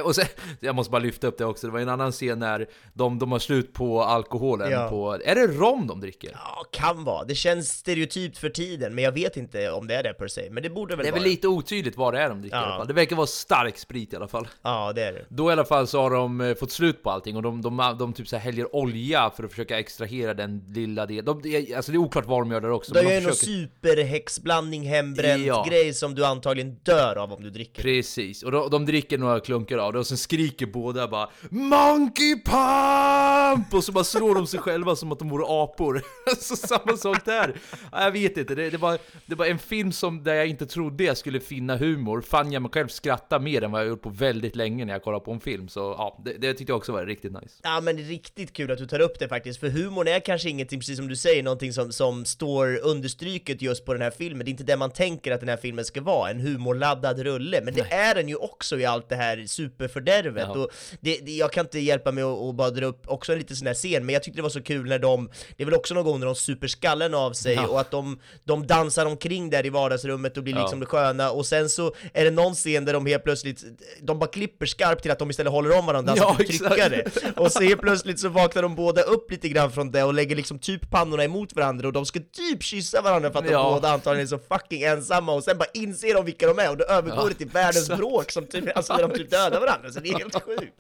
Och sen, jag måste bara lyfta upp det också, det var en annan scen när de, de har slut på alkoholen Ja. på... Är det rom de dricker? Ja, kan vara. Det känns stereotypt för tiden, men jag vet inte om det är det per se. Men det borde väl Det är vara väl lite otydligt vad det är de dricker i Ja. alla fall. Det verkar vara stark sprit i alla fall. Ja, det är det. Då i alla fall så har de eh, fått slut på allting och de, de, de, typ så här häller olja för att försöka extrahera den lilla delen. De, det är- alltså det är oklart vad de gör där också. De men gör ju någon försöker- superhäxblandning, hembränt Ja. grej som du antagligen dör av om du dricker. Precis, och de, de dricker några klunkar av det och sen skriker båda bara Monkey Pump! Och så bara slår de sig själva som att de vore apor. [laughs] så samma sak där. Ja, Jag vet inte, det, det, var, det var en film som där jag inte trodde jag skulle finna humor. Fann jag mig själv skratta mer än vad jag gjort på väldigt länge när jag kollar på en film. Så ja, det, det tyckte jag också var riktigt nice. Ja men det är riktigt kul att du tar upp det faktiskt, för humorn är kanske ingenting, precis som du säger, någonting som, som står understryket just på den här filmen. Det är inte det man tänker att den här filmen ska vara, en humorladdad rulle, men det är den ju också i allt det här superfördärvet. Ja. Och det, det, jag kan inte hjälpa med att bara dra upp också en liten sån här scen, men jag tyckte det var så kul när de, det är väl också någon gång när de super skallen av sig Ja. och att de, de dansar omkring där i vardagsrummet och blir Ja. liksom det sköna, och sen så är det någon scen där de helt plötsligt, de bara klipper skarpt till att de istället håller om varandra, Ja, alltså typ exakt. tryckare. Och så helt plötsligt så vaknar de båda upp lite grann från det och lägger liksom typ pannorna emot varandra och de ska typ kyssa varandra för att de Ja. båda antagligen är så fucking ensamma och sen bara inser de vilka de är och då övergår Ja, det till världens exakt. bråk som typ, alltså när de typ [laughs] dödar varandra, så det är helt sjukt.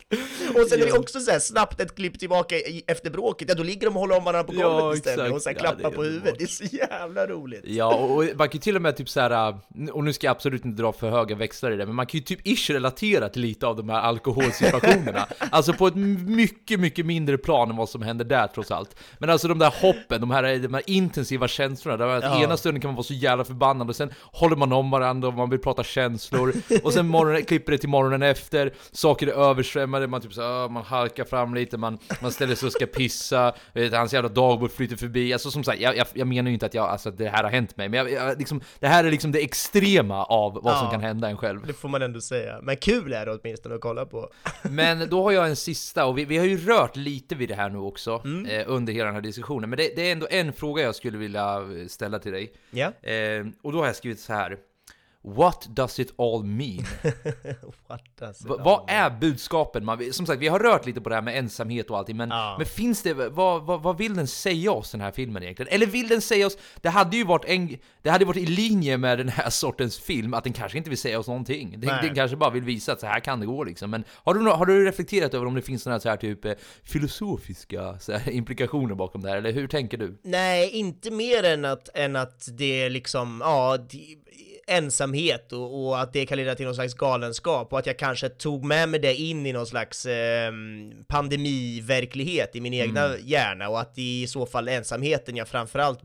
Och sen är det Ja. också så här snabbt ett klipp tillbaka i, efter bråket, ja då ligger de och håller om varandra på Ja, golvet istället exakt. och sen Ja, klappar är på huvudet, det är så jävla roligt. Ja, och och man kan ju till och med typ så här, och nu ska jag absolut inte dra för höga växlar i det, men man kan ju typ ish relatera till lite av de här alkoholsituationerna. [laughs] alltså på ett mycket, mycket mindre plan än vad som händer där trots allt. Men alltså de där hoppen, de här, de här intensiva känslorna, där Ja. ena stunden kan man vara så jävla förbannad och sen håller man om varandra och man vill prata känslor. [laughs] och sen morgonen, klipper det till morgonen efter, saker är översvämmade, man typ så, här, man halkar fram lite, man, man ställer sig och ska pissa, vet, hans jävla dagbok flyter förbi. Alltså som sagt, jag, jag, jag menar ju inte att jag, alltså, det här har hänt mig, men jag, jag, liksom, det här är liksom det extrema av vad som Ja. kan hända en själv. Det får man ändå säga, men kul är det åtminstone att kolla på. [laughs] Men då har jag en sista, och vi, vi har ju rört lite vid det här nu också, Mm. eh, under hela den här diskussionen, men det, det är ändå en fråga jag skulle vilja eh, ställa till dig. Ja? Eh, och då har jag skrivit så här. What does it all mean? [laughs] What does it Va, all vad är budskapen? Man, som sagt, vi har rört lite på det här med ensamhet och allting, men, Ja. men finns det, vad, vad, vad vill den säga oss den här filmen egentligen? Eller vill den säga oss, det hade ju varit en, det hade varit i linje med den här [laughs] sortens film, att den kanske inte vill säga oss någonting. Den, den kanske bara vill visa att så här kan det gå liksom. Men har du, har du reflekterat över om det finns här, så här typ eh, filosofiska här, [laughs] implikationer bakom det här, eller hur tänker du? Nej, inte mer än att, än att det är liksom, ja, det, ensamhet och, och, att det kan leda till någon slags galenskap och att jag kanske tog med mig det in i någon slags eh, pandemiverklighet i min egna mm. hjärna och att det är i så fall ensamheten jag framförallt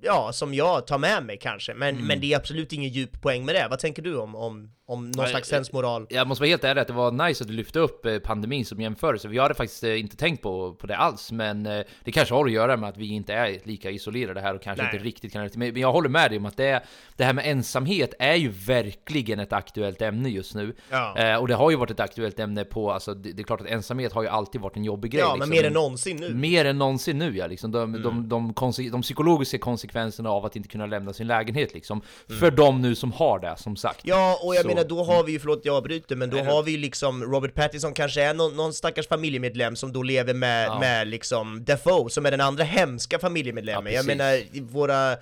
ja, som jag tar med mig kanske, men, mm. men det är absolut ingen djup poäng med det. Vad tänker du om, om, om någon slags sensmoral? Jag måste vara helt ärlig att det var nice att du lyfte upp eh, pandemin som jämförelse, för jag hade faktiskt eh, inte tänkt på, på det alls, men eh, det kanske har att göra med att vi inte är lika isolerade här och kanske Nej. inte riktigt kan Men jag håller med dig om att det, det här med ensamhet är ju verkligen ett aktuellt ämne just nu. Ja. och det har ju varit ett aktuellt ämne på, alltså det, det, är klart att ensamhet har ju alltid varit en jobbig grej. Ja, liksom. men mer än någonsin nu. Mer än någonsin nu ja, liksom. De, mm. de, de, de, de psykologiska konsekvenserna av att inte kunna lämna sin lägenhet liksom. Mm. För de nu som har det, som sagt. Ja, och jag så. menar då har vi ju, förlåt jag avbryter, men då har vi ju liksom Robert Pattinson kanske är någon, någon stackars familjemedlem som då lever med, ja. med liksom Defoe, som är den andra hemska familjemedlemmen. Ja, jag menar, våra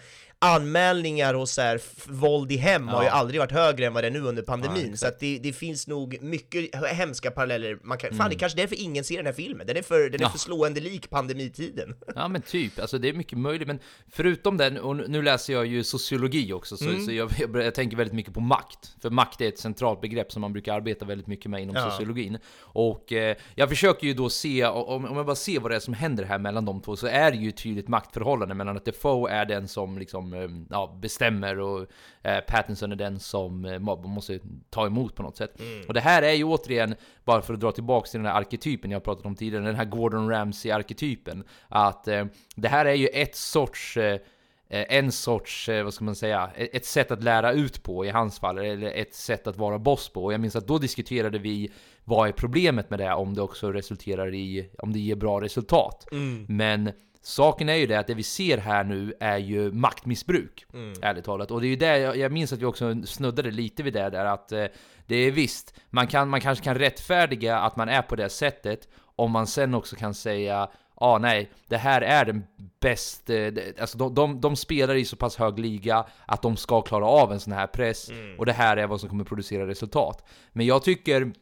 anmälningar och så här, våld i hem ja. har ju aldrig varit högre än vad det är nu under pandemin, ja, så att det, det, finns nog mycket hemska paralleller. Man kan, mm. Fan, det är kanske därför ingen ser den här filmen, den är för, den är ja. för slående lik pandemitiden. Ja men typ, alltså det är mycket möjligt, men förutom den, och nu läser jag ju sociologi också, så, mm. så jag, jag, jag, tänker väldigt mycket på makt, för makt är ett centralt begrepp som man brukar arbeta väldigt mycket med inom sociologin. Och eh, jag försöker ju då se, om, om jag bara ser vad det är som händer här mellan de två, så är det ju ett tydligt maktförhållande mellan att Defoe är den som liksom Eh, ja, bestämmer och eh, Pattinson är den som eh, man måste ta emot på något sätt. Mm. Och det här är ju återigen, bara för att dra tillbaka till den här arketypen jag pratat om tidigare, den här Gordon Ramsay-arketypen. Att eh, det här är ju ett sorts eh, en sorts, vad ska man säga, ett sätt att lära ut på i hans fall, eller ett sätt att vara boss på. Och jag minns att då diskuterade vi vad är problemet med det, om det också resulterar i, om det ger bra resultat. Mm. Men Saken är ju det att det vi ser här nu är ju maktmissbruk, mm. ärligt talat. Och det är ju det, jag, jag minns att vi också snuddade lite vid det där att eh, det är visst, man, kan, man kanske kan rättfärdiga att man är på det sättet om man sen också kan säga ah, nej, det här är den bästa, eh, alltså de, de, de, spelar i så pass hög liga att de ska klara av en sån här press, mm. och det här är vad som kommer producera resultat. Men jag tycker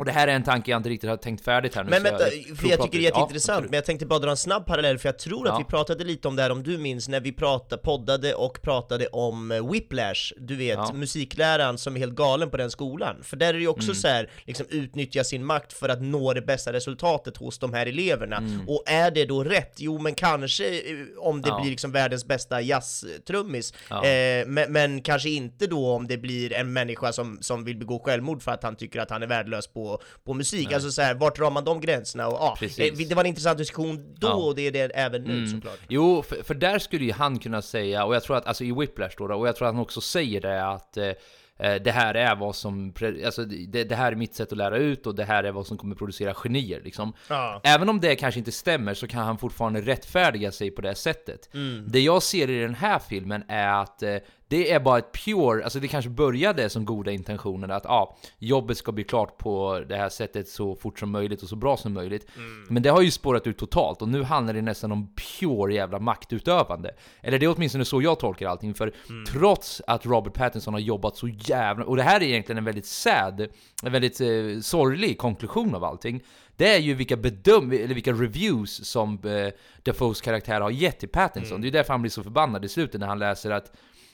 och det här är en tanke jag inte riktigt har tänkt färdigt här nu Men vänta, jag för jag tycker det är jätteintressant, ja, men jag tänkte bara dra en snabb parallell, för jag tror att ja. vi pratade lite om det här, om du minns, när vi pratade, poddade och pratade om eh, Whiplash, du vet, ja. musikläraren som är helt galen på den skolan. För där är det ju också mm. så här, liksom utnyttja sin makt för att nå det bästa resultatet hos de här eleverna. Mm. Och är det då rätt? Jo, men kanske eh, om det ja. blir liksom världens bästa jazztrummis, eh, men, men, kanske inte då om det blir en människa som, som vill begå självmord för att han tycker att han är värdelös på på, musik. Nej. Alltså så här, vart drar man de gränserna? Och, ah, det var en intressant diskussion då, ja. och det är det även nu mm. såklart. Jo, för, för, där skulle ju han kunna säga, och jag tror att, alltså i Whiplash då, och jag tror att han också säger det att eh, Eh, det här är vad som, alltså det, det, här är mitt sätt att lära ut och det här är vad som kommer producera genier liksom. Ja. Även om det kanske inte stämmer så kan han fortfarande rättfärdiga sig på det sättet. Mm. Det jag ser i den här filmen är att eh, det är bara ett pure, alltså det kanske började som goda intentioner att ah, jobbet ska bli klart på det här sättet så fort som möjligt och så bra som möjligt. Mm. Men det har ju spårat ut totalt och nu handlar det nästan om pure jävla maktutövande. Eller det är åtminstone så jag tolkar allting, för mm. trots att Robert Pattinson har jobbat så jävla... Och det här är egentligen en väldigt sad, en väldigt eh, sorglig konklusion av allting. Det är ju vilka bedöm eller vilka reviews som eh, Defoes karaktär har gett till Pattinson. Mm. Det är därför han blir så förbannad i slutet när han läser att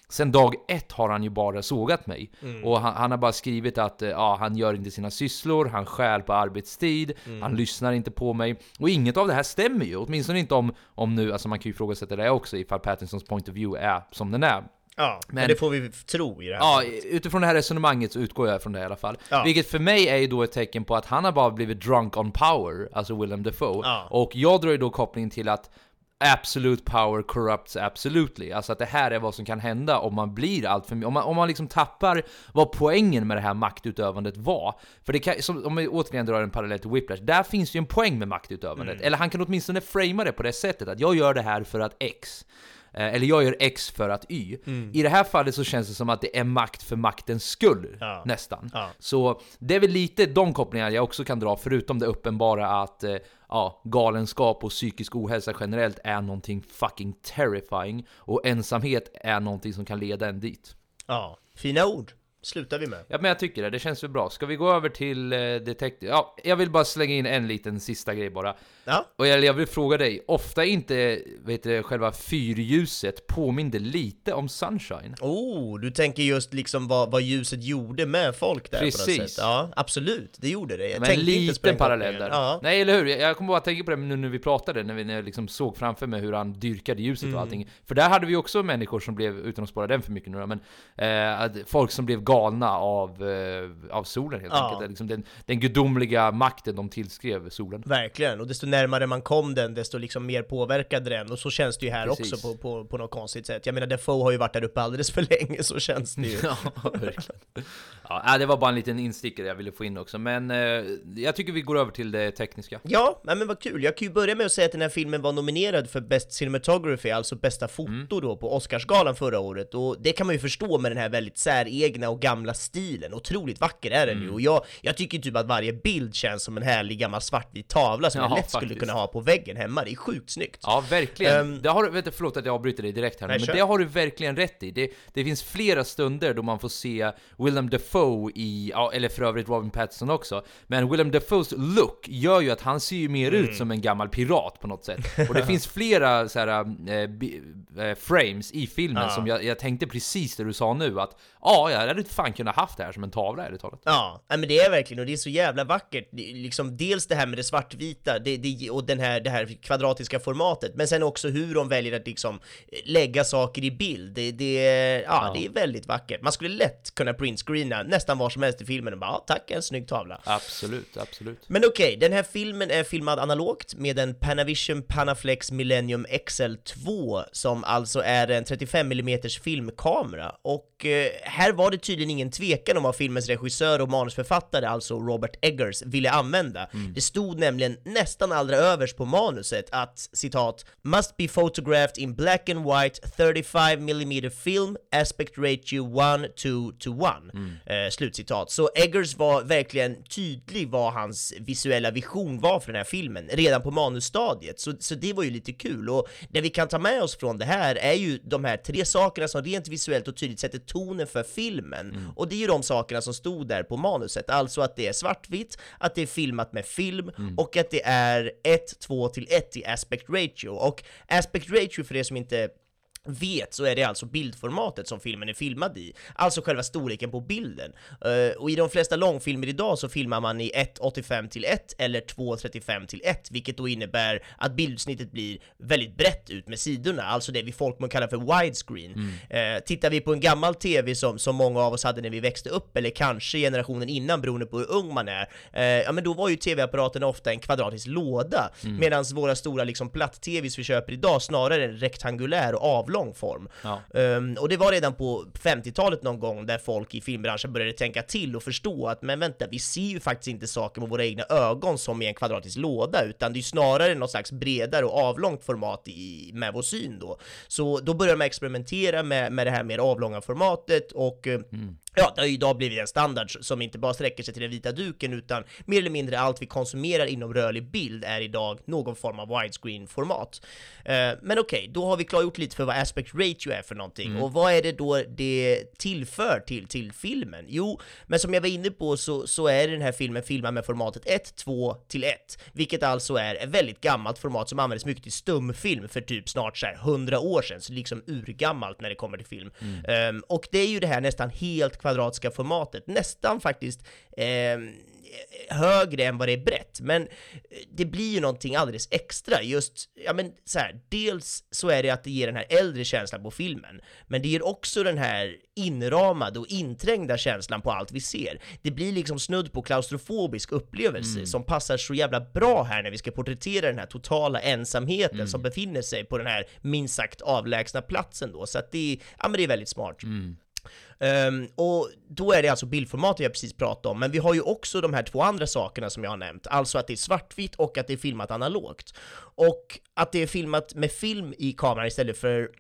Sen dag ett har han ju bara sågat mig. Mm. Och han, han, har bara skrivit att eh, ja, han gör inte sina sysslor, han skär på arbetstid, mm. han lyssnar inte på mig. Och inget av det här stämmer ju, åtminstone inte om, om nu, alltså man kan ju ifrågasätta det också ifall Pattinsons point of view är som den är. Ja, men, men, det får vi tro i det här Ja, fallet. utifrån det här resonemanget så utgår jag från det i alla fall. Ja. Vilket för mig är ju då ett tecken på att han har bara blivit drunk on power, alltså Willem Dafoe. Ja. Och jag drar ju då kopplingen till att Absolute power corrupts absolutely. Alltså att det här är vad som kan hända om man blir allt för om man, om man liksom tappar vad poängen med det här maktutövandet var. För det kan, som, om vi återigen drar en parallell till Whiplash, där finns ju en poäng med maktutövandet. Mm. Eller han kan åtminstone framea det på det sättet att jag gör det här för att X. Eh, eller jag gör X för att Y. Mm. I det här fallet så känns det som att det är makt för maktens skull, ja. nästan. Ja. Så det är väl lite de kopplingar jag också kan dra, förutom det uppenbara att eh, ja, galenskap och psykisk ohälsa generellt är någonting fucking terrifying. Och ensamhet är någonting som kan leda en dit. Ja, fina ord. slutar vi med. Ja, men jag tycker det. Det känns ju bra. Ska vi gå över till eh, Detective? Ja, jag vill bara slänga in en liten sista grej bara. Ja. Och jag, jag vill fråga dig, ofta inte vet du, själva fyrljuset påminner lite om Sunshine? Oh, du tänker just liksom vad, vad ljuset gjorde med folk där på något Precis. sätt? Ja, absolut, det gjorde det. Jag Men på liten parallell där. Ja. Nej, eller hur? Jag jag kommer bara tänka på det nu när vi pratade, när vi när jag liksom såg framför mig hur han dyrkade ljuset Mm. och allting. För där hade vi också människor som blev, utan att spara den för mycket nu men eh, folk som blev galna av, eh, av solen helt Ja. enkelt. Liksom den, den gudomliga makten de tillskrev solen. Verkligen, och desto närmare man kom den, desto liksom mer påverkade den. Och så känns det ju här Precis. också på, på, på något konstigt sätt. Jag menar, Defoe har ju varit där uppe alldeles för länge, så känns det ju. [laughs] Ja, verkligen. Ja, nej, det var bara en liten instickare jag ville få in också, men eh, jag tycker vi går över till det tekniska. Ja, men vad kul. Jag kan ju börja med att säga att den här filmen var nominerad för Best Cinematography, alltså bästa foto Mm. då på Oscarsgalan förra året. Och det kan man ju förstå med den här väldigt säregna och gamla stilen. Otroligt vacker är den ju. Mm. Och jag, jag tycker typ att varje bild känns som en härlig gammal svartvit tavla som jag Ja, lätt skulle faktiskt. kunna ha på väggen hemma. Det är sjukt snyggt. Ja, verkligen. Ehm, det har du, vet förlåt att jag avbryter dig direkt här nu, men kör. det har du verkligen rätt i. Det, det finns flera stunder då man får se Willem Dafoe i, ja, eller för övrigt Robin Pattinson också, men Willem Dafoes look gör ju att han ser ju mer Mm. ut som en gammal pirat på något sätt. [laughs] Och det finns flera så här, eh, bi- eh, frames i filmen Ja. som jag, jag tänkte precis det du sa nu, att ja, jag hade fan kunnat haft det här som en tavla ärligt talat. Ja, men det är verkligen, och det är så jävla vackert. Liksom dels det här med det svartvita det, det, och den här, det här kvadratiska formatet, men sen också hur de väljer att liksom lägga saker i bild. Det, det, ja, Ja. det är väldigt vackert. Man skulle lätt kunna printscreena nästan var som helst i filmen och bara ja, tack, en snygg tavla. Absolut, absolut. Men okej, den här filmen är filmad analogt med en Panavision Panaflex Millennium XL2 som alltså är en 35 mm filmkamera och eh, här var det tydligen ingen tvekan om vad filmens regissör och manusförfattare, alltså Robert Eggers, ville använda. Det stod nämligen nästan allra överst på manuset att citat “Must be photographed in black and white 35 mm film aspect ratio 1 to to 1” eh, slutcitat. Så Eggers var verkligen tydlig vad hans visuella vision var för den här filmen redan på manusstadiet, så, så det var ju lite kul. Och det vi kan ta med oss från det här är ju de här tre sakerna som rent visuellt och tydligt sätter tonen för filmen. Och det är ju de sakerna som stod där på manuset, alltså att det är svartvitt, att det är filmat med film och att det är 1, 2 till 1 i aspect ratio. Och aspect ratio för er som inte vet så är det alltså bildformatet som filmen är filmad i, alltså själva storleken på bilden. Eh, och i de flesta långfilmer idag så filmar man i 1.85 till 1 eller 2.35 till 1, vilket då innebär att bildutsnittet blir väldigt brett ut med sidorna, alltså det vi folkmun kallar för widescreen. Eh, tittar vi på en gammal TV som, som många av oss hade när vi växte upp, eller kanske generationen innan beroende på hur ung man är, eh, ja men då var ju TV-apparaten ofta en kvadratisk låda, medan våra stora liksom platt-TVs vi köper idag snarare är rektangulär och avlång form. Ja. Ehm, och det var redan på 50-talet någon gång där folk i filmbranschen började tänka till och förstå att men vänta, vi ser ju faktiskt inte saker med våra egna ögon som i en kvadratisk låda, utan det är snarare något slags bredare och avlångt format i, med vår syn då. Så då började man experimentera med, med det här mer avlånga formatet och eh, Ja, det har ju idag blivit en standard som inte bara sträcker sig till den vita duken utan mer eller mindre allt vi konsumerar inom rörlig bild är idag någon form av widescreen-format. Eh, men okej, då har vi klargjort lite för vad aspect ratio är för någonting och vad är det då det tillför till, till filmen? Jo, men som jag var inne på så, så är den här filmen filmad med formatet 1, 2 till 1, vilket alltså är ett väldigt gammalt format som användes mycket till stumfilm för typ snart så här 100 år sedan, så liksom urgammalt när det kommer till film. Ehm, och det är ju det här nästan helt kvadratiska formatet, nästan faktiskt ehm, högre än vad det är brett, men eh, det blir ju någonting alldeles extra. Just, ja men så här, dels så är det att det ger den här äldre känslan på filmen, men det ger också den här inramade och inträngda känslan på allt vi ser. Det blir liksom snudd på klaustrofobisk upplevelse som passar så jävla bra här när vi ska porträttera den här totala ensamheten som befinner sig på den här minst sagt avlägsna platsen då, så att det, ja men det är väldigt smart. Um, och då är det alltså bildformatet jag precis pratade om, men vi har ju också de här två andra sakerna som jag har nämnt, alltså att det är svartvitt och att det är filmat analogt. Och att det är filmat med film i kameran istället för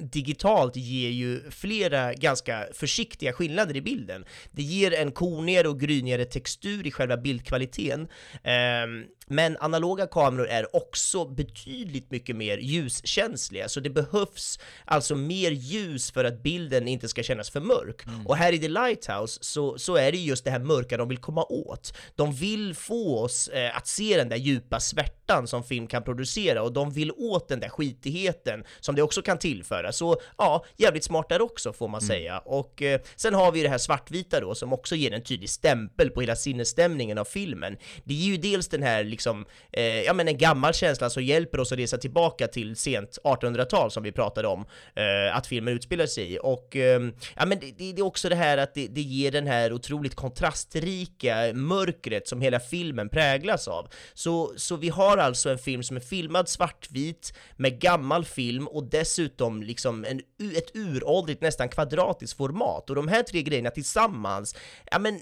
digitalt ger ju flera ganska försiktiga skillnader i bilden. Det ger en konigare och grynigare textur i själva bildkvaliteten, ehm, men analoga kameror är också betydligt mycket mer ljuskänsliga, så det behövs alltså mer ljus för att bilden inte ska kännas för mörk. Mm. Och här i The Lighthouse så, så är det just det här mörka de vill komma åt. De vill få oss eh, att se den där djupa svärtan som film kan producera och de vill åt den där skitigheten som det också kan tillföra. Så ja, jävligt smart där också får man Mm. säga. Och eh, sen har vi det här svartvita då som också ger en tydlig stämpel på hela sinnesstämningen av filmen. Det är ju dels den här liksom, eh, ja men en gammal känsla som hjälper oss att resa tillbaka till sent 1800-tal som vi pratade om eh, att filmen utspelar sig i. Och eh, ja men det, det, det är också det här att det, det ger den här otroligt kontrastrika mörkret som hela filmen präglas av. Så, så vi har alltså en film som är filmad svartvit med gammal film och dessutom liksom en, ett uråldrigt, nästan kvadratiskt format. Och de här tre grejerna tillsammans, ja men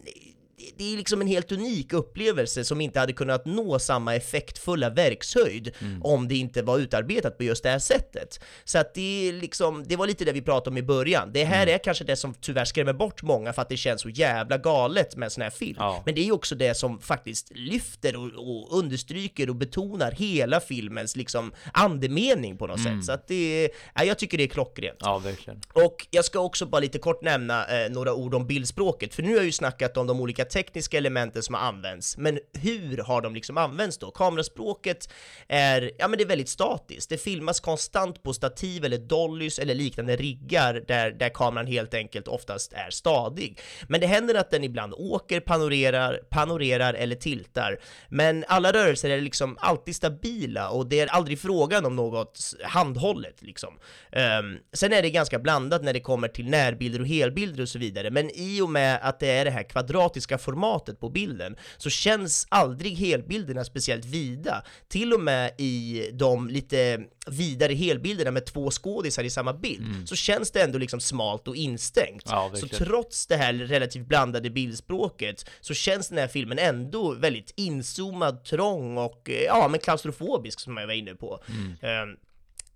det- är liksom en helt unik upplevelse som inte hade kunnat nå samma effektfulla verkshöjd om det inte var utarbetat på just det här sättet. Så att det är liksom, det var lite det vi pratade om i början. Det här är kanske det som tyvärr skrämmer bort många för att det känns så jävla galet med en sån här film. Ja. Men det är ju också det som faktiskt lyfter och, och understryker och betonar hela filmens liksom andemening på något sätt. Så att det är, ja, jag tycker det är klockrent. Ja, verkligen. Och jag ska också bara lite kort nämna eh, några ord om bildspråket, för nu har jag ju snackat om de olika tekniska elementen som har använts, men hur har de liksom använts då? Kameraspråket är, ja men det är väldigt statiskt, det filmas konstant på stativ eller dollys eller liknande riggar där, där kameran helt enkelt oftast är stadig. Men det händer att den ibland åker, panorerar, panorerar eller tiltar, men alla rörelser är liksom alltid stabila och det är aldrig frågan om något handhållet liksom. Um, sen är det ganska blandat när det kommer till närbilder och helbilder och så vidare, men i och med att det är det här kvadratiska formatet på bilden så känns aldrig helbilderna speciellt vida. Till och med i de lite vidare helbilderna med två skådisar i samma bild så känns det ändå liksom smalt och instängt. Ja, så trots det här relativt blandade bildspråket så känns den här filmen ändå väldigt inzoomad, trång och eh, ja, men klaustrofobisk som jag var inne på. Ehm,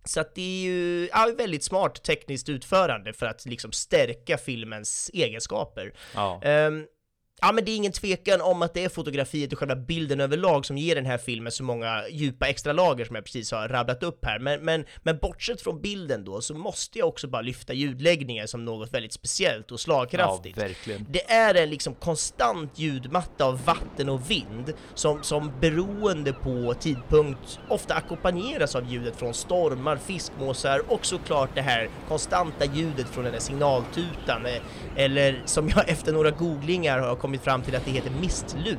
så att det är ju ja, väldigt smart tekniskt utförande för att liksom stärka filmens egenskaper. Ja. Ehm, Ja men det är ingen tvekan om att det är fotografiet och själva bilden överlag som ger den här filmen så många djupa extra lager som jag precis har rabblat upp här. Men, men, men bortsett från bilden då så måste jag också bara lyfta ljudläggningen som något väldigt speciellt och slagkraftigt. Ja, verkligen. Det är en liksom konstant ljudmatta av vatten och vind som, som beroende på tidpunkt ofta ackompanjeras av ljudet från stormar, fiskmåsar och såklart det här konstanta ljudet från den här signaltutan eh, eller som jag [laughs] efter några googlingar har kommit fram till att det heter mistlur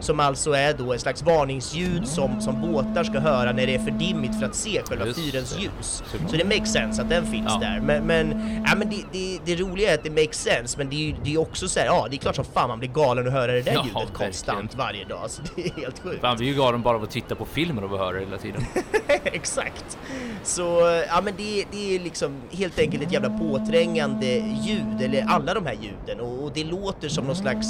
som alltså är då ett slags varningsljud som, som båtar ska höra när det är för dimmigt för att se själva Just fyrens det. ljus. Såklart. Så det makes sense att den finns Ja. där. Men, men, ja, men det, det, det roliga är att det makes sense, men det är ju också så här, ja det är klart som fan man blir galen att höra det där Ja, ljudet verkligen. konstant varje dag, så det är helt sjukt. Vi är ju galen bara av att titta på filmer och höra det hela tiden. [laughs] Exakt! Så, ja men det, det är liksom helt enkelt ett jävla påträngande ljud, eller alla de här ljuden, och, och det låter som någon slags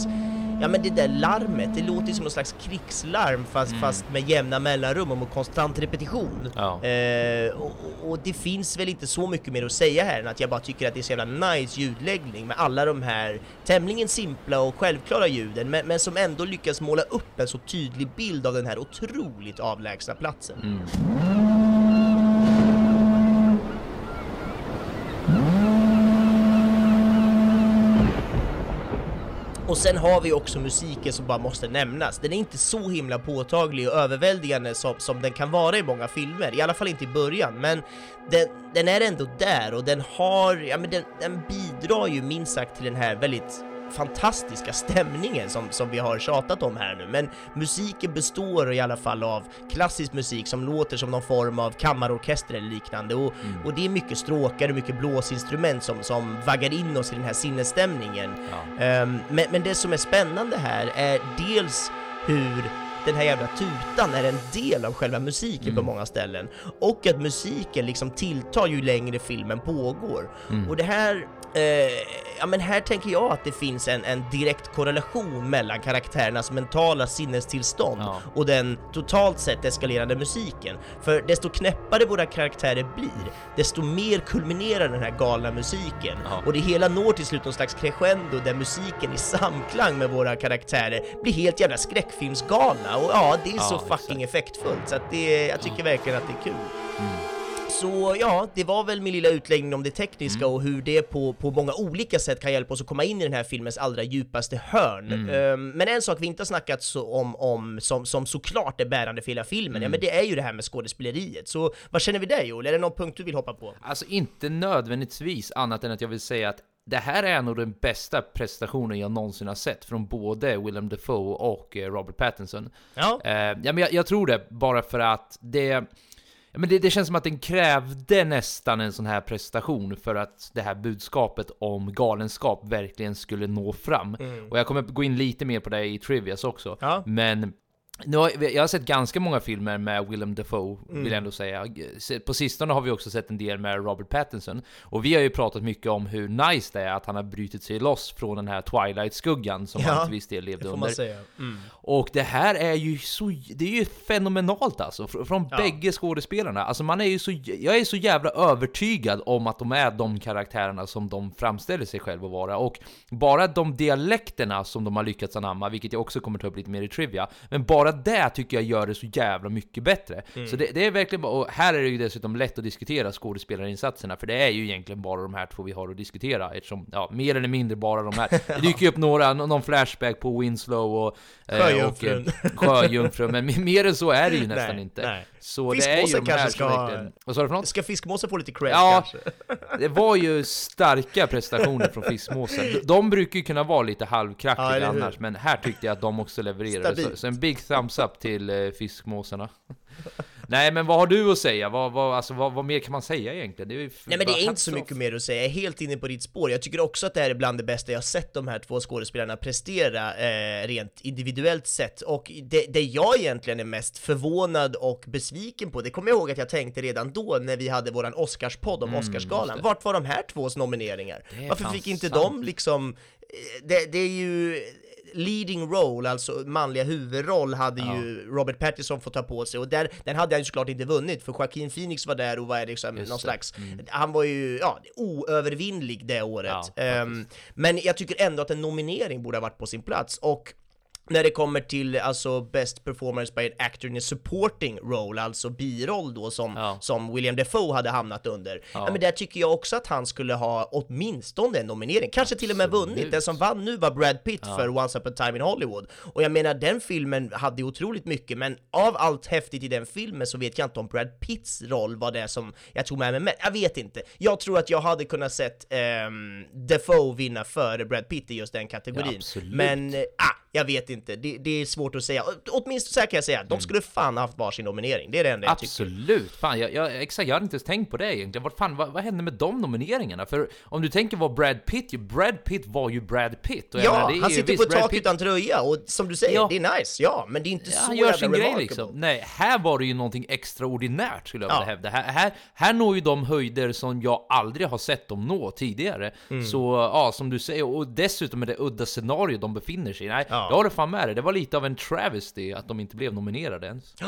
Ja men det där larmet, det låter ju som någon slags krigslarm fast, fast med jämna mellanrum och med konstant repetition. Ja. Eh, och, och- det finns väl inte så mycket mer att säga här än att jag bara tycker att det är så jävla nice ljudläggning med alla de här tämligen simpla och självklara ljuden men, men som ändå lyckas måla upp en så tydlig bild av den här otroligt avlägsna platsen. Och sen har vi också musiken som bara måste nämnas. Den är inte så himla påtaglig och överväldigande som, som den kan vara i många filmer, i alla fall inte i början, men den, den är ändå där och den har, ja men den, den bidrar ju minst sagt till den här väldigt fantastiska stämningen som, som vi har tjatat om här nu, men musiken består i alla fall av klassisk musik som låter som någon form av kammarorkester eller liknande och, och det är mycket stråkar och mycket blåsinstrument som, som vaggar in oss i den här sinnesstämningen. Ja. Ehm, men, men det som är spännande här är dels hur den här jävla tutan är en del av själva musiken Mm. på många ställen. Och att musiken liksom tilltar ju längre filmen pågår. Mm. Och det här, ja men här tänker jag att det finns en, en direkt korrelation mellan karaktärernas mentala sinnestillstånd Ja. och den totalt sett eskalerande musiken. För desto knäppare våra karaktärer blir, desto mer kulminerar den här galna musiken. Ja. Och det hela når till slut någon slags crescendo där musiken i samklang med våra karaktärer blir helt jävla skräckfilmsgalna. Och ja, det är så Ja, fucking effektfullt så att det, jag tycker verkligen att det är kul. Mm. Så ja, det var väl min lilla utläggning om det tekniska Mm. och hur det på, på många olika sätt kan hjälpa oss att komma in i den här filmens allra djupaste hörn. Mm. Ehm, men en sak vi inte har snackat så om, om som, som såklart är bärande för hela filmen, Mm. ja men det är ju det här med skådespeleriet. Så vad känner vi där Joel? Är det någon punkt du vill hoppa på? Alltså inte nödvändigtvis annat än att jag vill säga att det här är nog den bästa prestationen jag någonsin har sett från både Willem Dafoe och eh, Robert Pattinson. Ja. Eh, ja, men jag, jag tror det, bara för att det, ja, men det... Det känns som att den krävde nästan en sån här prestation för att det här budskapet om galenskap verkligen skulle nå fram. Och jag kommer gå in lite mer på det i Trivias också. Ja. Men nu har, jag har sett ganska många filmer med Willem Dafoe, Mm. vill jag ändå säga. På sistone har vi också sett en del med Robert Pattinson. Och vi har ju pratat mycket om hur nice det är att han har brutit sig loss från den här Twilight-skuggan som Ja, han till viss del levde under. Mm. Och det här är ju så, det är ju fenomenalt alltså, fr- från Ja. bägge skådespelarna. Alltså man är ju så, jag är så jävla övertygad om att de är de karaktärerna som de framställer sig själva att vara. Och bara de dialekterna som de har lyckats anamma, vilket jag också kommer ta upp lite mer i Trivia, men bara det tycker jag gör det så jävla mycket bättre. Mm. Så det, det är verkligen bara, och här är det ju dessutom lätt att diskutera skådespelarinsatserna, för det är ju egentligen bara de här två vi har att diskutera, eftersom, ja, mer eller mindre bara de här. [laughs] Det dyker ju upp några, någon flashback på Winslow och... eh, Sjöjungfrun. Och, eh, Sjöjungfrun, men mer än så är det ju [laughs] nästan Nej, inte. nej. Så det är ju de här ska verkligen... Vad sa du för något? Ska fiskmåsen få lite cred Ja, kanske? det var ju starka prestationer från Fiskmåsen. De- De brukar ju kunna vara lite Ja, halvkrackiga hur? annars, men här tyckte jag att de också levererade. Så, så en big thumbs up till eh, Fiskmåsarna. [laughs] Nej, men vad har du att säga? Vad, vad, alltså, vad, vad mer kan man säga egentligen? Det är Nej men det är inte så off. mycket mer att säga, jag är helt inne på ditt spår. Jag tycker också att det här är bland det bästa jag har sett de här två skådespelarna prestera eh, rent individuellt sett. Och det, det jag egentligen är mest förvånad och besviken på, det kommer jag ihåg att jag tänkte redan då när vi hade våran Oscarspodd om Mm, Oscarsgalan. Vart var de här tvås nomineringar? Varför fick inte sant. de liksom... eh, Det, det är ju leading role, alltså manliga huvudroll, hade ju Robert Pattinson fått ta på sig och där, den hade han ju såklart inte vunnit för Joaquin Phoenix var där och var liksom Just någon det. slags, Mm. han var ju ja, oövervinnlig det året. Ja, Ehm, men jag tycker ändå att en nominering borde ha varit på sin plats och när det kommer till alltså Best Performance by an Actor in a Supporting Role, alltså biroll då som, Ja. som William Defoe hade hamnat under. Ja. Ja. men där tycker jag också att han skulle ha åtminstone en nominering, kanske till och med vunnit. Den som vann nu var Brad Pitt för Once Upon a Time in Hollywood. Och jag menar, den filmen hade otroligt mycket, men av allt häftigt i den filmen så vet jag inte om Brad Pitts roll var det som jag tog med mig. Men jag vet inte. Jag tror att jag hade kunnat sett um, Defoe vinna före Brad Pitt i just den kategorin. Ja, men, eh, ah, jag vet inte. Det, det är svårt att säga. Åtminstone så här kan jag säga, de skulle fan haft varsin nominering. Det är det enda jag tycker. Absolut! Fan, jag, jag, exakt, jag hade inte ens tänkt på det egentligen. Vad, fan, vad, vad hände med de nomineringarna? För om du tänker vad Brad Pitt Brad Pitt var ju Brad Pitt. Och Ja, menar, han sitter på Brad tak Pitt- utan tröja och som du säger, Ja. det är nice, ja, men det är inte Ja, så han gör sin grej liksom. Nej, här var det ju någonting extraordinärt skulle jag Ja. vilja hävda. Här, här, här når ju de höjder som jag aldrig har sett dem nå tidigare. Mm. Så ja, som du säger, och dessutom med det udda scenario de befinner sig i. Nej, Ja. Jag håller fan med dig. Det var lite av en travesty att de inte blev nominerade ens. [gasps]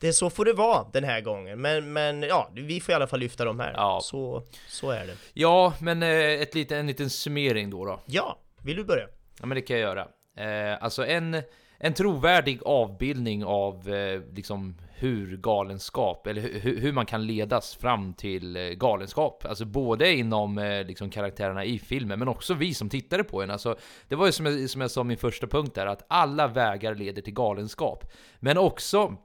Det är så får det vara den här gången, men, men ja, vi får i alla fall lyfta dem här. Ja. Så, så är det. Ja, men eh, ett lite, en liten summering då. då. Ja, vill du börja? Ja men det kan jag göra. Eh, alltså en, en trovärdig avbildning av eh, liksom hur galenskap, eller hur, hur man kan ledas fram till eh, galenskap. Alltså både inom eh, liksom karaktärerna i filmen, men också vi som tittade på den. Alltså, det var ju som jag, som jag sa min första punkt där, att alla vägar leder till galenskap. Men också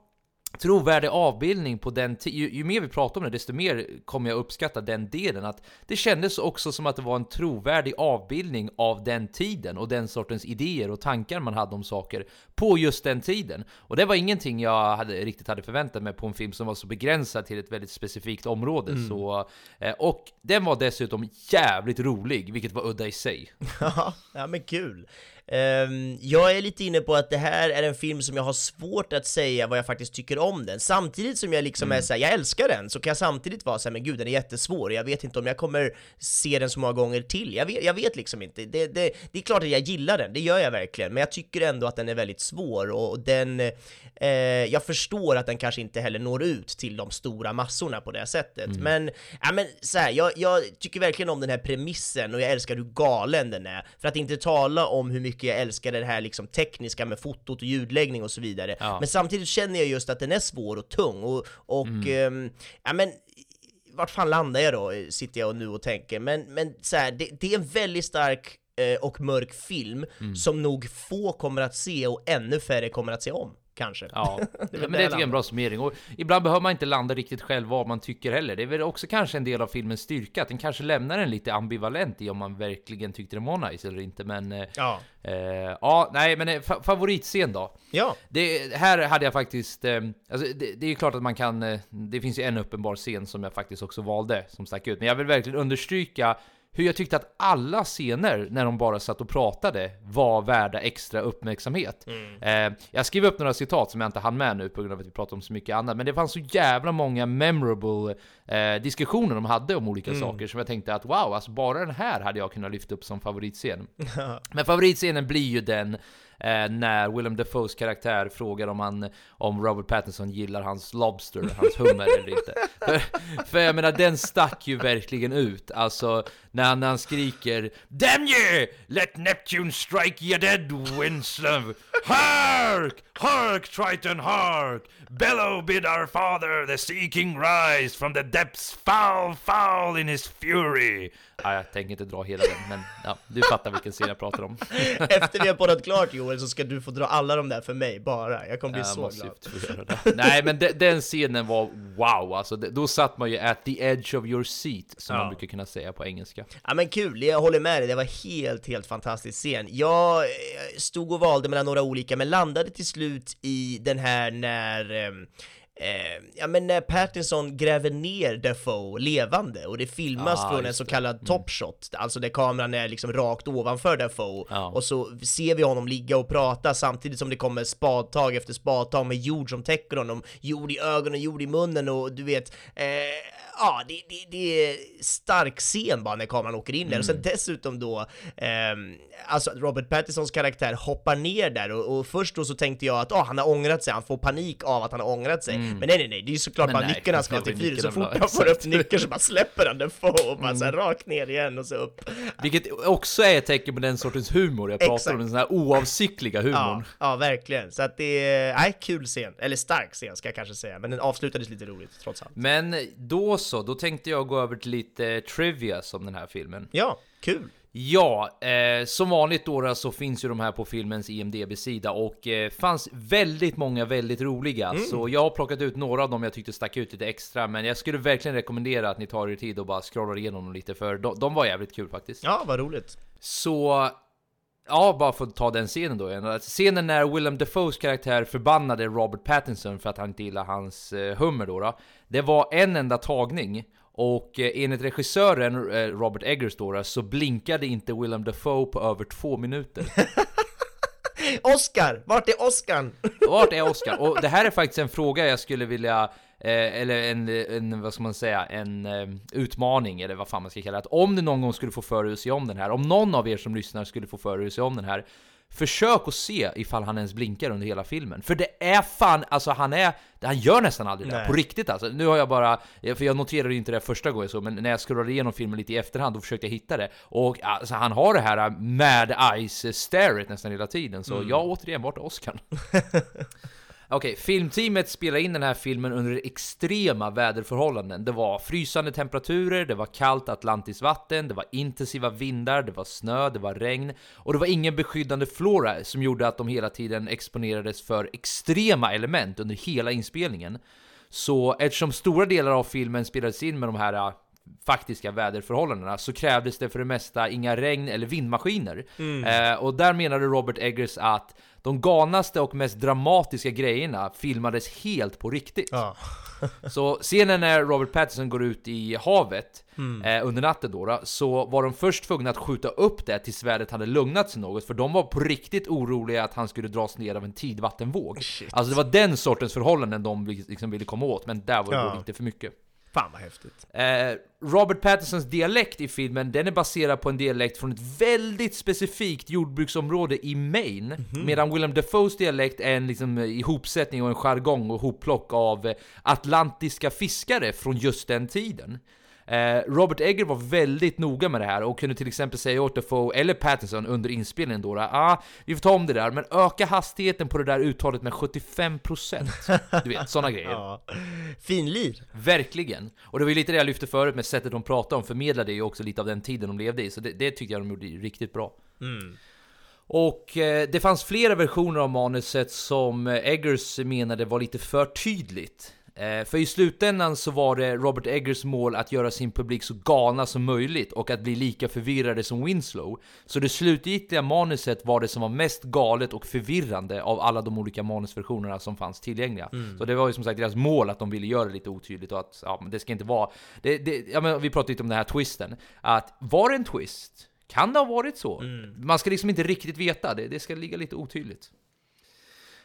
trovärdig avbildning på den ju, ju mer vi pratar om det, desto mer kommer jag uppskatta den delen. Att det kändes också som att det var en trovärdig avbildning av den tiden och den sortens idéer och tankar man hade om saker på just den tiden. Och det var ingenting jag hade, riktigt hade förväntat mig på en film som var så begränsad till ett väldigt specifikt område. Mm. Så, eh, och den var dessutom jävligt rolig, vilket var udda i sig. [laughs] Ja men kul. Ehm, jag är lite inne på att det här är en film som jag har svårt att säga vad jag faktiskt tycker om den. Samtidigt som jag liksom Mm. är såhär, jag älskar den, så kan jag samtidigt vara såhär, men gud den är jättesvår, jag vet inte om jag kommer se den så många gånger till. Jag vet, jag vet liksom inte. Det, det, det är klart att jag gillar den, det gör jag verkligen, men jag tycker ändå att den är väldigt svår och den, eh, jag förstår att den kanske inte heller når ut till de stora massorna på det sättet. Mm. Men, ja men så här, jag, jag tycker verkligen om den här premissen och jag älskar hur galen den är. För att inte tala om hur mycket jag älskar det här liksom tekniska med fotot och ljudläggning och så vidare. Ja. Men samtidigt känner jag just att den är svår och tung och, och ehm, ja men vart fan landar jag då, sitter jag nu och tänker. Men, men så här, det, det är en väldigt stark eh, och mörk film som nog få kommer att se och ännu färre kommer att se om, kanske. Ja, [laughs] är väl men det tycker jag är en bra summering. Och ibland behöver man inte landa riktigt själv vad man tycker heller. Det är väl också kanske en del av filmens styrka, att den kanske lämnar en lite ambivalent i om man verkligen tyckte den var nice eller inte. Men eh, Ja. eh, ja, nej, men eh, fa favoritscen då? Ja. Det, här hade jag faktiskt, eh, alltså det, det är klart att man kan, eh, det finns ju en uppenbar scen som jag faktiskt också valde, som stack ut. Men jag vill verkligen understryka hur jag tyckte att alla scener när de bara satt och pratade var värda extra uppmärksamhet. Eh, jag skrev upp några citat som jag inte hann med nu på grund av att vi pratar om så mycket annat, men det fanns så jävla många memorable eh, diskussioner de hade om olika saker som jag tänkte att wow, alltså bara den här hade jag kunnat lyfta upp som favoritscen. [laughs] Men favoritscenen blir ju den när Willem Dafoes karaktär frågar om, han, om Robert Pattinson gillar hans Lobster, hans hummer eller inte. [laughs] För, för jag menar, den stack ju verkligen ut. Alltså, när han, när han skriker Damn you! Let Neptune strike you dead, Winslow! Hark! Hark, Triton, hark! Bellow bid our father, the sea king rise from the depths foul, foul in his fury! Ja, jag tänker inte dra hela den, men ja, du fattar vilken scen jag pratar om. Efter vi har poddat klart Joel så ska du få dra alla de där för mig bara. Jag kommer bli Jag så glad. Nej men de, den scenen var wow alltså, då satt man ju at the edge of your seat som Ja. man brukar kunna säga på engelska. Ja men kul, jag håller med dig, det var helt, helt fantastisk scen. Jag eh, stod och valde mellan några olika, men landade till slut i den här när ehm, Eh, ja men när Pattinson gräver ner Defoe levande och det filmas Ah, från en så kallad top shot, alltså där kameran är liksom rakt ovanför Defoe Ja. och så ser vi honom ligga och prata samtidigt som det kommer spadtag efter spadtag med jord som täcker honom, jord i ögonen, jord i munnen och du vet, eh, ja det, det, det är stark scen bara när kameran åker in där. Och sen dessutom då, ehm, alltså Robert Pattinsons karaktär hoppar ner där. Och, och först då så tänkte jag att ah, han har ångrat sig, han får panik av att han har ångrat sig, men nej nej nej, det är ju såklart bara nyckeln han ska var till fyr, så fort han får upp [laughs] nyckeln så bara släpper han den få och bara så här rakt ner igen och så upp. Vilket också är ett tecken på den sortens humor jag pratar Exakt. om, den sån här oavsiktliga humorn. Ja, ja, verkligen. Så att det är, nej, kul scen. Eller stark scen ska jag kanske säga, men den avslutades lite roligt trots allt. Men då så, då tänkte jag gå över till lite trivia som den här filmen. Ja, kul. Ja, eh, som vanligt då så finns ju de här på filmens IMDB-sida och eh, fanns väldigt många väldigt roliga. Så jag har plockat ut några av dem jag tyckte stack ut lite extra, men jag skulle verkligen rekommendera att ni tar er tid och bara scrollar igenom dem lite, för de, de var jävligt kul faktiskt. Ja, vad roligt. Så... Ja, bara för att ta den scenen då. Alltså, Scenen när Willem Dafoes karaktär förbannade Robert Pattinson för att han inte gillade hans eh, hummer då, då. Det var en enda tagning. Och eh, enligt regissören eh, Robert Eggers då, så blinkade inte Willem Dafoe på över två minuter. [laughs] Oscar! Vart är Oscarn? Vart är Oscar? Och det här är faktiskt en fråga jag skulle vilja, eh, eller en, en, vad ska man säga, en eh, utmaning, eller vad fan man ska kalla det. Att om ni någon gång skulle få för er att se om den här, om någon av er som lyssnar skulle få för er att se om den här, försök att se ifall han ens blinkar under hela filmen. För det är fan, alltså han är, han gör nästan aldrig det, på riktigt alltså. Nu har jag bara, för jag noterade inte det första gången så, men när jag scrollade igenom filmen lite i efterhand, då försökte jag hitta det. Och alltså, han har det här mad eyes staret nästan hela tiden, så ja, återigen, vart är Oscar? [laughs] Okej, filmteamet spelade in den här filmen under extrema väderförhållanden. Det var frysande temperaturer, det var kallt Atlantisvatten, det var intensiva vindar, det var snö, det var regn och det var ingen beskyddande flora som gjorde att de hela tiden exponerades för extrema element under hela inspelningen. Så eftersom stora delar av filmen spelades in med de här äh, faktiska väderförhållandena så krävdes det för det mesta inga regn eller vindmaskiner. Eh, och där menade Robert Eggers att de galnaste och mest dramatiska grejerna filmades helt på riktigt. Ja. [laughs] Så scenen när Robert Pattinson går ut i havet Mm. eh, under natten då, då, så var de först tvungna att skjuta upp det tills vädret hade lugnat sig något, för de var på riktigt oroliga att han skulle dras ner av en tidvattenvåg. Alltså det var den sortens förhållanden de liksom ville komma åt, men där var det Ja. inte för mycket. Fan vad häftigt. Eh, Robert Pattinsons dialekt i filmen, den är baserad på en dialekt från ett väldigt specifikt jordbruksområde i Maine, medan Willem Dafoes dialekt är en liksom eh, ihopsättning och en jargong och hopplock av eh, atlantiska fiskare från just den tiden. Eh, Robert Egger var väldigt noga med det här och kunde till exempel säga åt Dafoe eller Pattinson under inspelningen då, ah, vi får ta om det där, men öka hastigheten på det där uttalet med 75%. Du vet, sådana [laughs] grejer. Ja. Finlir. Verkligen! Och det var ju lite det jag lyfte förut med sättet de pratade om, förmedlade ju också lite av den tiden de levde i, så det, det tyckte jag de gjorde riktigt bra. Och eh, det fanns flera versioner av manuset som Eggers menade var lite för tydligt. Eh, för i slutändan så var det Robert Eggers mål att göra sin publik så galna som möjligt och att bli lika förvirrade som Winslow. Så det slutgiltiga manuset var det som var mest galet och förvirrande av alla de olika manusversionerna som fanns tillgängliga. Så det var ju som sagt deras mål att de ville göra det lite otydligt och att ja, men det ska inte vara... Det, det, ja, men vi pratade lite om den här twisten. Att var det en twist? Kan det ha varit så? Man ska liksom inte riktigt veta, det, det ska ligga lite otydligt.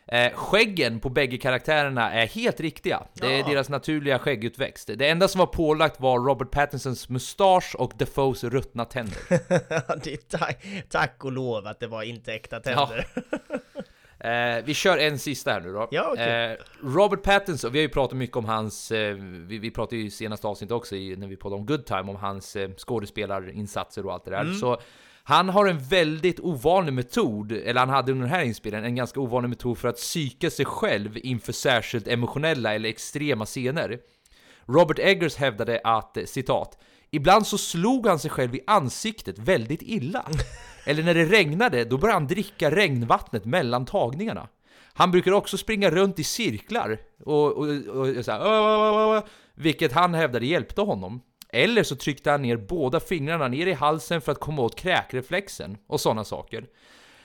Eh, skäggen på bägge karaktärerna är helt riktiga. Det är deras naturliga skäggutväxt. Det enda som var pålagt var Robert Pattinsons mustasch och Defoes ruttna tänder. [laughs] är tack, och lov att det var inte äkta tänder. [laughs] Eh, vi kör en sista här nu då. Ja, okej. eh, Robert Pattinson, vi har ju pratat mycket om hans, eh, vi, vi pratade ju i senaste avsnittet också i, när vi pratade om Good Time, om hans eh, skådespelarinsatser och allt det där. Mm. Så han har en väldigt ovanlig metod, eller han hade under den här inspelningen en ganska ovanlig metod för att psyka sig själv inför särskilt emotionella eller extrema scener. Robert Eggers hävdade att, citat, Ibland så slog han sig själv i ansiktet väldigt illa. [laughs] Eller när det regnade, då började han dricka regnvattnet mellan tagningarna. Han brukar också springa runt i cirklar, och, och, och så här, vilket han hävdade hjälpte honom. Eller så tryckte han ner båda fingrarna ner i halsen för att komma åt kräkreflexen, och sådana saker.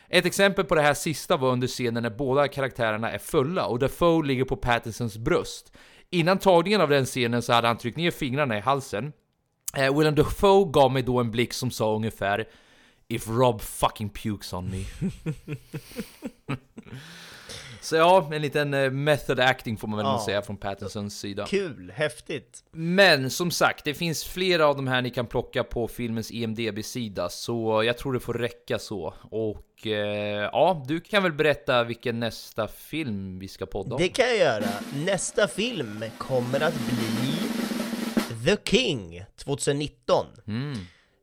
Ett exempel på det här sista var under scenen när båda karaktärerna är fulla och Defoe ligger på Pattinsons bröst. Innan tagningen av den scenen så hade han tryckt ner fingrarna i halsen. Eh, Willem Defoe gav mig då en blick som sa ungefär If Rob fucking pukes on me. [laughs] så ja, en liten eh, method acting får man väl Ja. säga från Pattinsons sida. Kul, häftigt. Men som sagt, det finns flera av de här ni kan plocka på filmens E IMDB-sida, så jag tror det får räcka så. Och eh, ja, du kan väl berätta vilken nästa film vi ska podda om? Det kan jag göra. Nästa film kommer att bli The King 2019. Mm.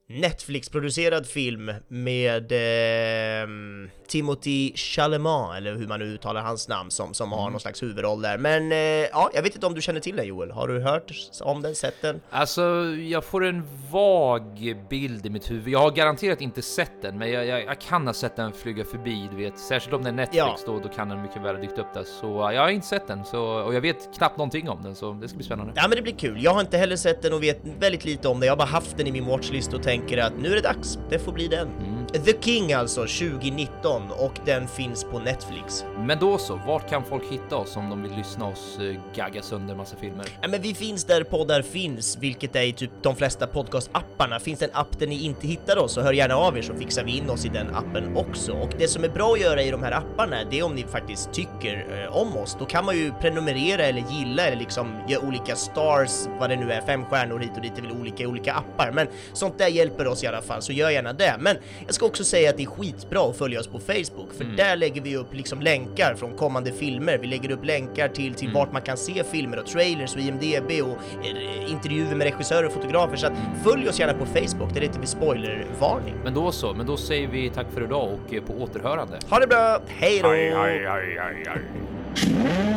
Netflix-producerad film med eh, Timothy Chalamet, eller hur man nu uttalar hans namn, som, som Mm. har någon slags huvudroll där. Men eh, ja, jag vet inte om du känner till den Joel? Har du hört om den, sett den? Alltså, jag får en vag bild i mitt huvud. Jag har garanterat inte sett den, men jag, jag, jag kan ha sett den flyga förbi, du vet. Särskilt om det är Netflix Ja. då, då kan den mycket väl ha dykt upp där. Så jag har inte sett den, så, och jag vet knappt någonting om den, så det ska bli spännande. Ja men det blir kul. Jag har inte heller sett den och vet väldigt lite om den. Jag har bara haft den i min watchlist och tänker att nu är det dags. Det får bli den. The King alltså, 2019 och den finns på Netflix. Men då så, vart kan folk hitta oss om de vill lyssna oss eh, gagga sönder massa filmer? Ja, men vi finns där poddar finns, vilket är i typ de flesta podcast-apparna. Finns det en app där ni inte hittar oss så hör gärna av er så fixar vi in oss i den appen också. Och det som är bra att göra i de här apparna, det är om ni faktiskt tycker eh, om oss. Då kan man ju prenumerera eller gilla eller liksom ge olika stars, vad det nu är, fem stjärnor hit och dit, det är väl olika i olika appar. Men sånt där hjälper oss i alla fall, så gör gärna det. Men jag ska också säga att det är skitbra att följa oss på Facebook, för där lägger vi upp liksom länkar från kommande filmer. Vi lägger upp länkar till, till vart man kan se filmer och trailers och IMDB och eh, intervjuer med regissörer och fotografer. Så att följ oss gärna på Facebook, där heter vi spoilervarning. Men då så, men då säger vi tack för idag och eh, på återhörande. Ha det bra, hej då! Aj, aj, aj, aj, aj.